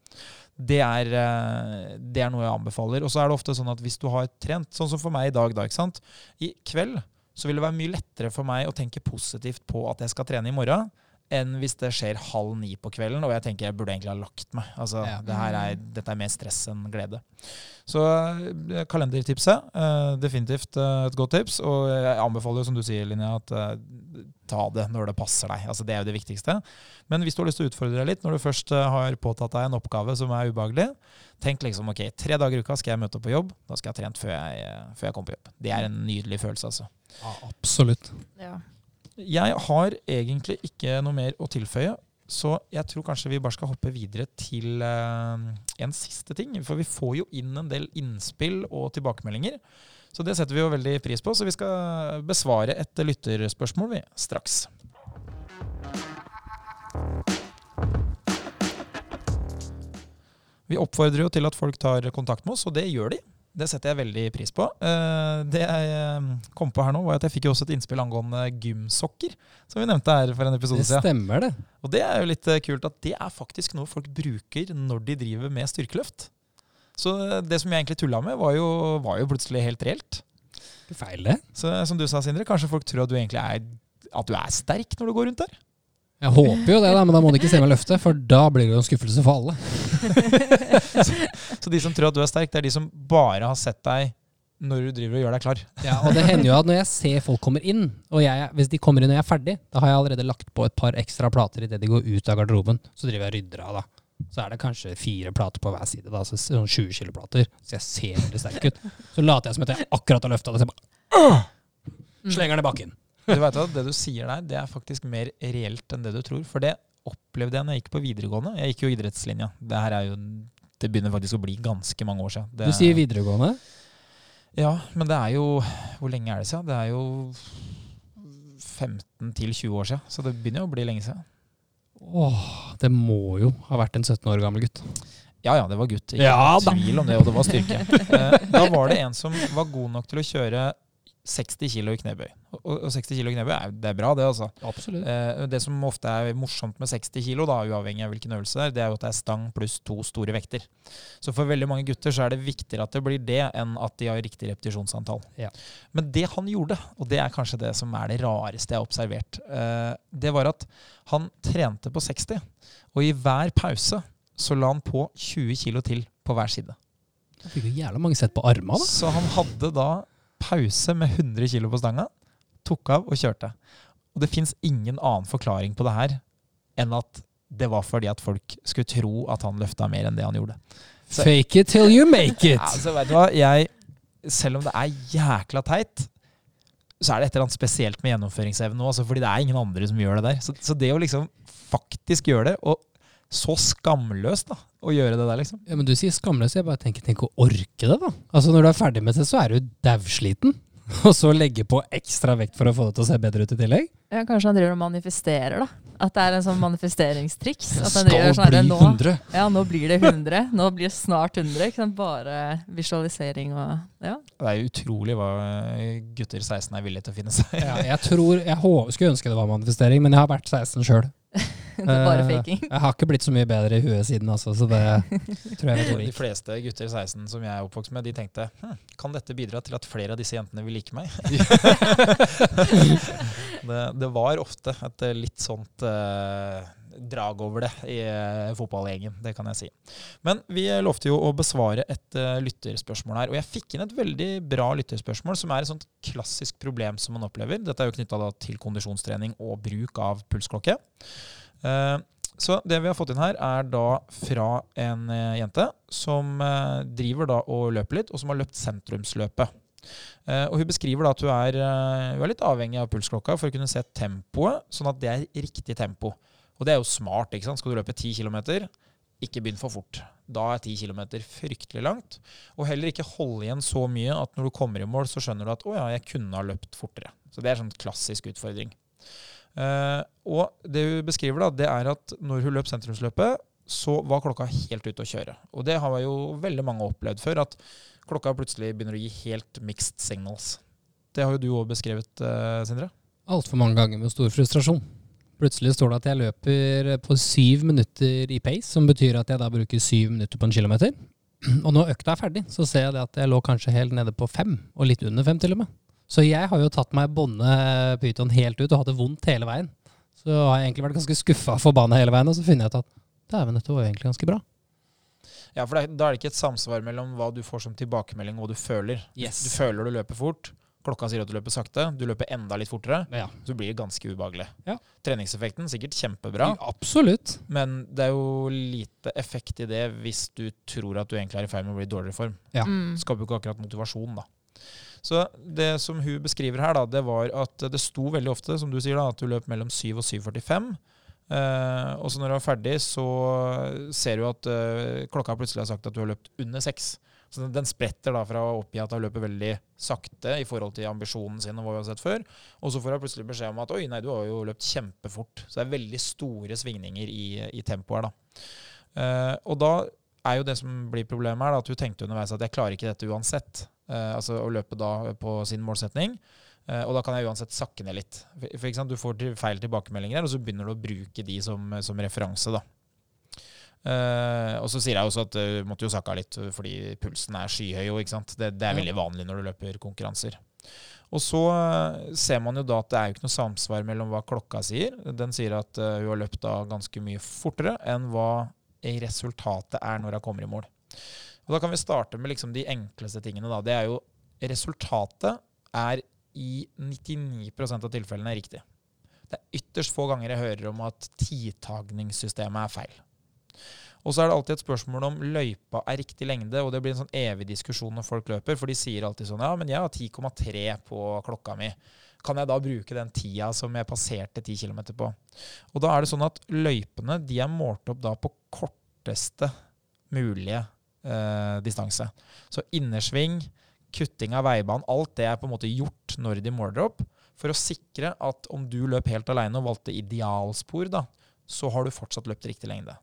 Det er, eh, det er noe jeg anbefaler. Og så er det ofte sånn at hvis du har trent, sånn som for meg i dag, da, ikke sant? i kveld så vil det være mye lettere for meg å tenke positivt på at jeg skal trene i morgen, enn hvis det skjer halv ni på kvelden og jeg tenker jeg burde egentlig ha lagt meg. Altså, Ja. det her er, dette er mer stress enn glede. Så eh, kalendertipset, eh, definitivt eh, et godt tips. Og jeg anbefaler jo, som du sier, Linja, at ta det når det passer deg. Altså, det er jo det viktigste. Men hvis du har lyst til å utfordre deg litt, når du først har påtatt deg en oppgave som er ubehagelig, tenk liksom ok, tre dager i uka skal jeg møte opp på jobb. Da skal jeg ha trent før jeg, før jeg kommer på jobb. Det er en nydelig følelse, altså. Ja, absolutt. Ja. Jeg har egentlig ikke noe mer å tilføye, så jeg tror kanskje vi bare skal hoppe videre til eh, en siste ting. For vi får jo inn en del innspill og tilbakemeldinger. Så det setter vi jo veldig pris på. Så vi skal besvare et lytterspørsmål vi, straks. Vi oppfordrer jo til at folk tar kontakt med oss, og det gjør de. Det setter jeg veldig pris på. Eh, Det jeg eh, kom på her nå, var at jeg fikk jo også et innspill angående gymsokker, som vi nevnte her for en episode Det stemmer, det. Og det er jo litt eh, kult at det er faktisk noe folk bruker når de driver med styrkeløft. Så det som jeg egentlig tulla med, var jo, var jo plutselig helt reelt. Feil, det. Så som du sa, Sindre, kanskje folk tror at du egentlig er, at du er sterk når du går rundt der. Jeg håper jo det, da, men da må du ikke se meg løfte, for da blir det jo en skuffelse for alle. Så de som tror at du er sterk, det er de som bare har sett deg når du driver og gjør deg klar. Ja, og det hender jo at når jeg ser folk kommer inn, og jeg, hvis de kommer inn når jeg er ferdig, da har jeg allerede lagt på et par ekstra plater idet de går ut av garderoben. Så driver jeg og rydder av, da. Så er det kanskje fire plater på hver side, da, så sånn 20 kilo plater. Så jeg ser veldig sterk ut. Så later jeg som at jeg akkurat har løfta det, så jeg bare! Slenger den i bakken. Du vet at Det du sier der, det er faktisk mer reelt enn det du tror. For det opplevde jeg når jeg gikk på videregående. Jeg gikk jo idrettslinja. Det her er jo det begynner faktisk å bli ganske mange år siden. Det, Du sier videregående. Ja, men det er jo Hvor lenge er det siden? Det er jo 15 til 20 år siden. Så det begynner jo å bli lenge siden. Åh, det må jo ha vært en 17 år gammel gutt. Ja ja, det var gutt. Ikke Ja tvil om det, og det var styrke. Eh, Da var det en som var god nok til å kjøre 60 kilo i knebøy. Og og 60 kilo i knebøy er, det er bra, det, altså. Absolutt. Eh, Det som ofte er morsomt med 60 kilo, da, uavhengig av hvilken øvelse det er, det er jo at det er stang pluss to store vekter. Så for veldig mange gutter så er det viktigere at det blir det, enn at de har riktig repetisjonsantall. Ja. Men det han gjorde, og det er kanskje det som er det rareste jeg har observert, eh, det var at han trente på 60, og i hver pause så la han på 20 kilo til på hver side. Han fikk jo jævla mange sett på arma, da. Så han hadde da pause med 100 kilo på stanga, tok av og kjørte. Og det fins ingen annen forklaring på det her enn at det var fordi at folk skulle tro at han løfta mer enn det han gjorde. Så- Fake it till you make it. Altså, vet du hva? Jeg, selv om det er jækla teit, så er det et eller annet spesielt med gjennomføringsevne nå. Altså, fordi det er ingen andre som gjør det der. Så, så det å liksom faktisk gjøre det, og så skamløst da, å gjøre det der, liksom. Ja, men du sier skamløst. Jeg bare tenker, tenk å orke det, da. Altså Når du er ferdig med det, så er du dausliten. Og så legge på ekstra vekt for å få det til å se bedre ut i tillegg? Ja, kanskje han driver og manifesterer, da. At det er en sånn manifesteringstriks. At han Skal driver sånn, bli nå, 100. ja, nå blir det 100. Nå blir det snart 100. Ikke sant? Bare visualisering og Ja. Det er utrolig hva gutter 16 er villige til å finne seg i. Ja, jeg tror, jeg skulle ønske det var manifestering, men jeg har vært 16 sjøl. Det er bare faking. Jeg har ikke blitt så mye bedre i huet siden, altså, så det tror jeg vet De fleste gutter 16 som jeg er oppvokst med, de tenkte hm, kan dette bidra til at flere av disse jentene vil like meg? det, det var ofte et eh, litt sånt eh, drag over det i eh, fotballgjengen, det kan jeg si. Men vi lovte jo å besvare et eh, lytterspørsmål her, og jeg fikk inn et veldig bra lytterspørsmål, som er et sånt klassisk problem som man opplever. Dette er jo knytta til kondisjonstrening og bruk av pulsklokke. Eh, så det vi har fått inn her, er da fra en jente som driver da og løper litt, og som har løpt sentrumsløpet. Og hun beskriver da at hun er, hun er litt avhengig av pulsklokka for å kunne se tempoet, sånn at det er riktig tempo. Og det er jo smart. ikke sant? Skal du løpe 10 km, ikke begynn for fort. Da er 10 km fryktelig langt. Og heller ikke holde igjen så mye at når du kommer i mål, så skjønner du at 'å ja, jeg kunne ha løpt fortere'. Så det er sånn klassisk utfordring. Uh, og det hun beskriver, da, det er at når hun løp sentrumsløpet, så var klokka helt ute å kjøre. Og det har jo veldig mange opplevd før, at klokka plutselig begynner å gi helt mixed signals. Det har jo du òg beskrevet, uh, Sindre? Altfor mange ganger med stor frustrasjon. Plutselig står det at jeg løper på syv minutter i pace, som betyr at jeg da bruker syv minutter på en kilometer. Og når økta er ferdig, så ser jeg at jeg lå kanskje helt nede på fem, og litt under fem til og med. Så jeg har jo tatt meg bonde-pyton helt ut og hatt det vondt hele veien. Så har jeg egentlig vært ganske skuffa for forbanna hele veien, og så finner jeg ut at dæven, dette var jo egentlig ganske bra. Ja, for da er det ikke et samsvar mellom hva du får som tilbakemelding og hva du føler. Yes. Du føler du løper fort, klokka sier at du løper sakte, du løper enda litt fortere, Ja. så blir det ganske ubehagelig. Ja. Treningseffekten sikkert kjempebra, Absolutt. men det er jo lite effekt i det hvis du tror at du egentlig er i ferd med å bli i dårligere form. Ja. Mm. Skaper jo ikke akkurat motivasjon, da. Så det som hun beskriver her, da, det var at det sto veldig ofte, som du sier, da, at du løp mellom 7 og 7,45. Eh, og så når du er ferdig, så ser du at eh, klokka plutselig har sagt at du har løpt under 6. Så den- spretter da fra å oppgi at hun løper veldig sakte i forhold til ambisjonen sin og hva vi har sett før, og så får hun plutselig beskjed om at oi, nei, du har jo løpt kjempefort. Så det er veldig store svingninger i, i tempoet her, da. Uh, og da er jo det som blir problemet her, da, at hun tenkte underveis at jeg klarer ikke dette uansett. Uh, altså å løpe da på sin målsetning. Uh, og da kan jeg uansett sakke ned litt. For, for Du får til feil tilbakemeldinger, og så begynner du å bruke de som, som referanse. da. Eh, og så sier jeg også at du måtte jo sakke av litt fordi pulsen er skyhøy. jo, ikke sant? Det, det er veldig vanlig når du løper konkurranser. Og så uh, ser man jo da at det er jo ikke noe samsvar mellom hva klokka sier. Den sier at eh, hun har løpt da ganske mye fortere enn hva resultatet er når hun kommer i mål. Og Da kan vi starte med liksom de enkleste tingene. da. Det er jo Resultatet er i 99% av tilfellene riktig. Det er ytterst få ganger jeg hører om at tidtagningssystemet er feil. Og så er det alltid et spørsmål om løypa er riktig lengde, og det blir en sånn evig diskusjon når folk løper, for de sier alltid sånn Ja, men jeg har 10,3 på klokka mi. Kan jeg da bruke den tida som jeg passerte 10 km på? Og da er det sånn at løypene de er målt opp da på korteste mulige eh, distanse. Så innersving, kutting av veibanen, alt det er på en måte gjort når de måler opp, for å sikre at om du løp helt alene og valgte idealspor, da, så har du fortsatt løpt riktig lengde.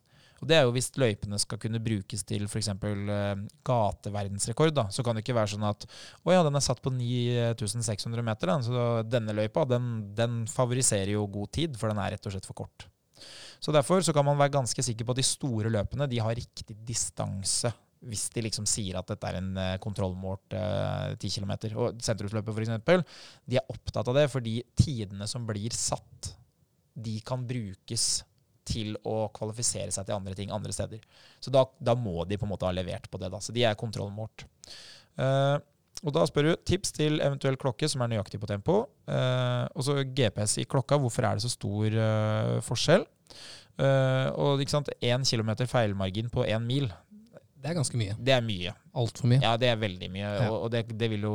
Og Det er jo hvis løypene skal kunne brukes til f.eks. Eh, gateverdensrekord. da, Så kan det ikke være sånn at å ja, den er satt på 9600 meter, den, så denne løypa den, den favoriserer jo god tid, for den er rett og slett for kort. Så Derfor så kan man være ganske sikker på at de store løpene de har riktig distanse. Hvis de liksom sier at dette er en eh, kontrollmålt eh, 10 km. Og sentrumsløpet f.eks. De er opptatt av det fordi tidene som blir satt, de kan brukes til å kvalifisere seg til andre ting andre steder. Så da, da må de på en måte ha levert på det. da, Så de er kontrollmålt. Uh, og da spør du tips til eventuell klokke som er nøyaktig på tempo. Uh, og så GPS i klokka. Hvorfor er det så stor uh, forskjell? Og ikke sant, én kilometer feilmargin på én mil, Det er ganske mye. det er mye. Altfor mye. Ja, det er veldig mye. Ja. Og, og det, det vil jo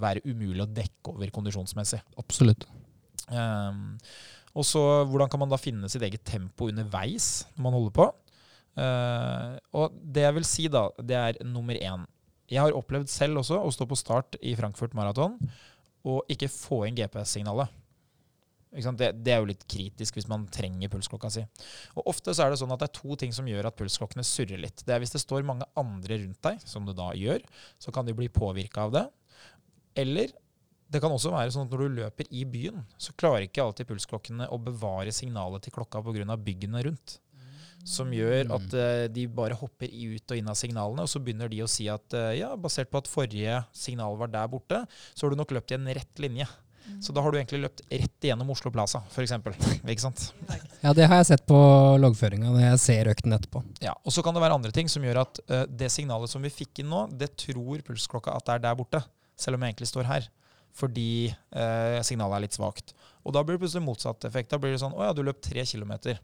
være umulig å dekke over kondisjonsmessig. Absolutt. Um, og så hvordan kan man da finne sitt eget tempo underveis når man holder på? Uh, og det jeg vil si, da, det er nummer én. Jeg har opplevd selv også å stå på start i Frankfurt Marathon og ikke få inn GPS-signalet. Det, det er jo litt kritisk hvis man trenger pulsklokka si. Og Ofte så er det sånn at det er to ting som gjør at pulsklokkene surrer litt. Det er hvis det står mange andre rundt deg, som det da gjør, så kan de bli påvirka av det. Eller det kan også være sånn at når du løper i byen, så klarer ikke alltid pulsklokkene å bevare signalet til klokka pga. byggene rundt. Som gjør at uh, de bare hopper ut og inn av signalene, og så begynner de å si at uh, ja, basert på at forrige signal var der borte, så har du nok løpt i en rett linje. Så da har du egentlig løpt rett igjennom Oslo Plaza, f.eks. Ikke sant? Ja, det har jeg sett på loggføringa når jeg ser økten etterpå. Ja, og så kan det være andre ting som gjør at uh, det signalet som vi fikk inn nå, det tror pulsklokka at det er der borte, selv om jeg egentlig står her. Fordi eh, signalet er litt svakt. Og da blir det plutselig motsatt effekt. Da blir det sånn Å ja, du løp tre kilometer.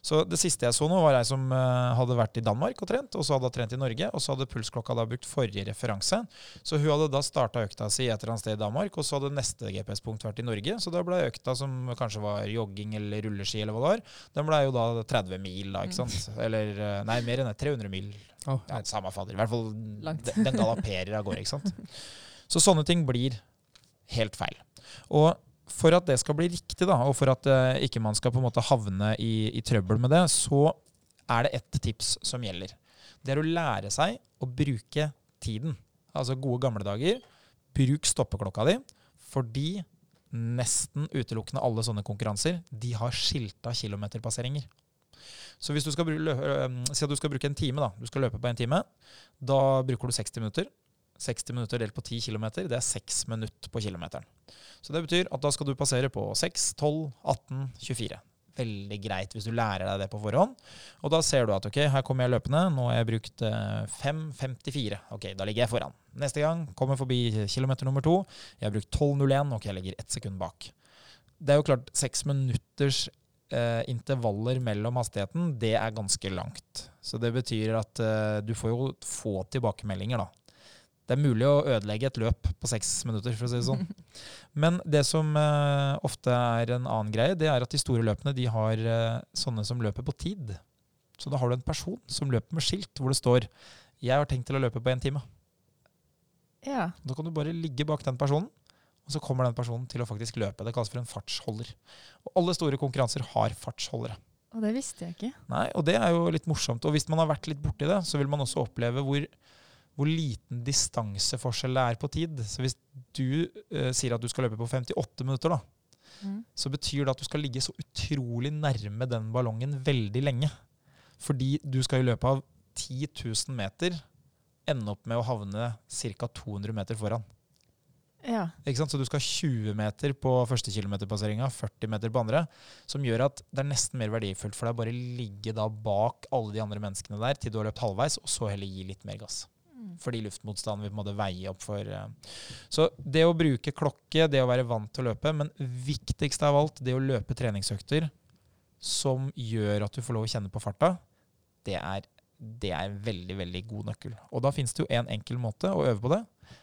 Så det siste jeg så nå, var ei som eh, hadde vært i Danmark og trent, og så hadde hun trent i Norge, og så hadde pulsklokka da brukt forrige referanse. Så hun hadde da starta økta si et eller annet sted i Danmark, og så hadde neste GPS-punkt vært i Norge. Så da ble økta, som kanskje var jogging eller rulleski eller hva det var, den ble jo da 30 mil, da, ikke sant. Eller eh, nei, mer enn det. 300 mil. Oh, Ja, samme fader. I hvert fall Langt. den, den galopperer av gårde, ikke sant. Så sånne ting blir helt feil. Og for at det skal bli riktig, da, og for at uh, ikke man skal på en måte havne i, i trøbbel med det, så er det ett tips som gjelder. Det er å lære seg å bruke tiden. Altså gode gamle dager. Bruk stoppeklokka di, fordi nesten utelukkende alle sånne konkurranser de har skilta kilometerpasseringer. Så hvis du skal, si at du skal bruke en time, da. Du skal løpe på en time. Da bruker du 60 minutter. 60 minutter delt på 10 km, det er 6 minutter på kilometeren. Så det betyr at da skal du passere på 6, 12, 18, 24. Veldig greit hvis du lærer deg det på forhånd. Og da ser du at ok, her kommer jeg løpende. Nå har jeg brukt eh, 5.54. Ok, da ligger jeg foran. Neste gang kommer jeg forbi kilometer nummer to. Jeg har brukt 12.01. Ok, jeg ligger ett sekund bak. Det er jo klart, seks minutters eh, intervaller mellom hastigheten, det er ganske langt. Så det betyr at eh, du får jo få tilbakemeldinger, da. Det er mulig å ødelegge et løp på seks minutter, for å si det sånn. Men det som uh, ofte er en annen greie, det er at de store løpene de har uh, sånne som løper på tid. Så da har du en person som løper med skilt hvor det står 'Jeg har tenkt til å løpe på én time'. Ja. Da kan du bare ligge bak den personen, og så kommer den personen til å faktisk løpe. Det kalles for en fartsholder. Og alle store konkurranser har fartsholdere. Og det visste jeg ikke. Nei, og det er jo litt morsomt. Og hvis man har vært litt borti det, så vil man også oppleve hvor, hvor liten distanseforskjell det er på tid. Så hvis du eh, sier at du skal løpe på 58 minutter, da, Mm. så betyr det at du skal ligge så utrolig nærme den ballongen veldig lenge. Fordi du skal i løpet av 10 000 meter ende opp med å havne ca. 200 meter foran. Ja. Så du skal 20 meter på første kilometerpasseringa, 40 meter på andre, som gjør at det er nesten mer verdifullt for deg bare ligge bak alle de andre menneskene der til du har løpt halvveis, og så heller gi litt mer gass. Fordi luftmotstanden vil på en måte veie opp for eh. Så det å bruke klokke, det å være vant til å løpe, men viktigst av alt, det å løpe treningsøkter som gjør at du får lov å kjenne på farta, det er, det er en veldig, veldig god nøkkel. Og da finnes det jo en enkel måte å øve på det,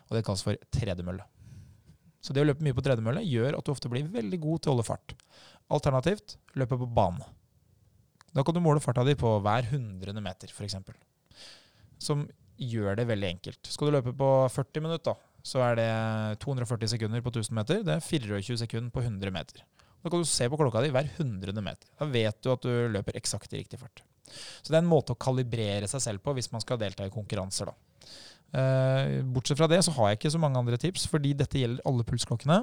og det kalles for tredemølle. Så det å løpe mye på tredemølle gjør at du ofte blir veldig god til å holde fart. Alternativt løpe på bane. Da kan du måle farta di på hver hundrede meter, f.eks. Som gjør det veldig enkelt. Skal du løpe på 40 minutter, så er det 240 sekunder på 1000 meter. Det er 24 sekunder på 100 meter. Da kan du se på klokka di hver hundrede meter. Da vet du at du løper eksakt i riktig fart. Så det er en måte å kalibrere seg selv på hvis man skal delta i konkurranser. da. Eh, bortsett fra det så har jeg ikke så mange andre tips, fordi dette gjelder alle pulsklokkene.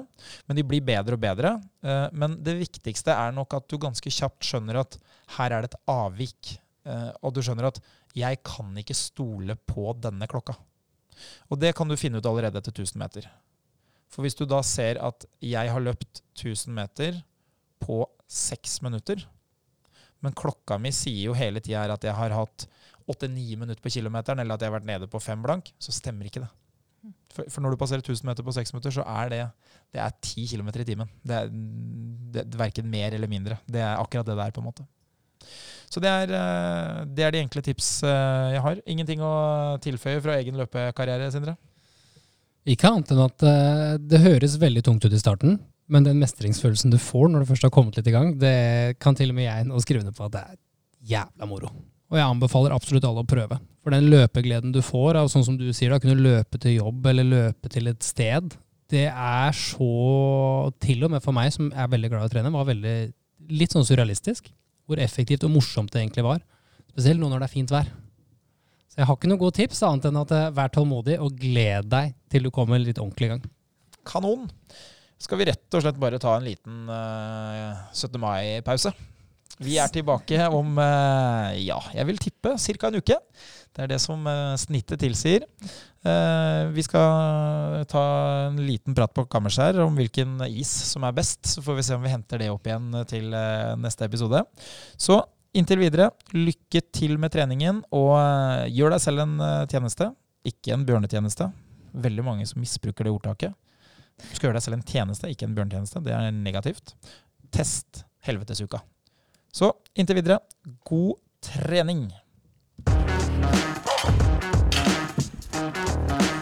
Men de blir bedre og bedre. Eh, men det viktigste er nok at du ganske kjapt skjønner at her er det et avvik. Eh, og du skjønner at 'jeg kan ikke stole på denne klokka'. Og det kan du finne ut allerede etter 1000 meter. For hvis du da ser at jeg har løpt 1000 meter på 6 minutter, men klokka mi sier jo hele tida at jeg har hatt 8-9 minutter på kilometeren, eller at jeg har vært nede på 5 blank, så stemmer ikke det. For, når du passerer 1000 meter på 6 minutter, så er det det er 10 km i timen. Det er, det, er verken mer eller mindre. Det er akkurat det det er, på en måte. Så det er, eh, det er de enkle tips eh, jeg har. Ingenting å tilføye fra egen løpekarriere, Sindre? Ikke annet enn at eh, det høres veldig tungt ut i starten, men den mestringsfølelsen du får når du først har kommet litt i gang, det kan til og med jeg nå skrive under på at det er jævla moro. Og jeg anbefaler absolutt alle å prøve. For den løpegleden du får av sånn som du sier, å kunne løpe til jobb eller løpe til et sted, det er så Til og med for meg, som er veldig glad i å trene, var veldig litt sånn surrealistisk. Hvor effektivt og morsomt det egentlig var. Spesielt nå når det er fint vær. Så jeg har ikke noe godt tips, annet enn at eh, vær tålmodig og gled deg til du kommer litt ordentlig i gang. Kanon! Skal vi rett og slett bare ta en liten uh, 17. mai-pause? Vi er tilbake om uh, ja, jeg vil tippe ca. en uke. Det er det som uh, snittet tilsier. Eh, vi skal ta en liten prat på kammerset om hvilken is som er best. Så får vi se om vi henter det opp igjen til eh, neste episode. Så inntil videre, lykke til med treningen, og eh, gjør deg selv en tjeneste. Ikke en bjørnetjeneste. Veldig mange som misbruker det ordtaket. Du skal gjøre deg selv en tjeneste, ikke en bjørnetjeneste. Det er negativt. Test helvetesuka. Så inntil videre, god trening.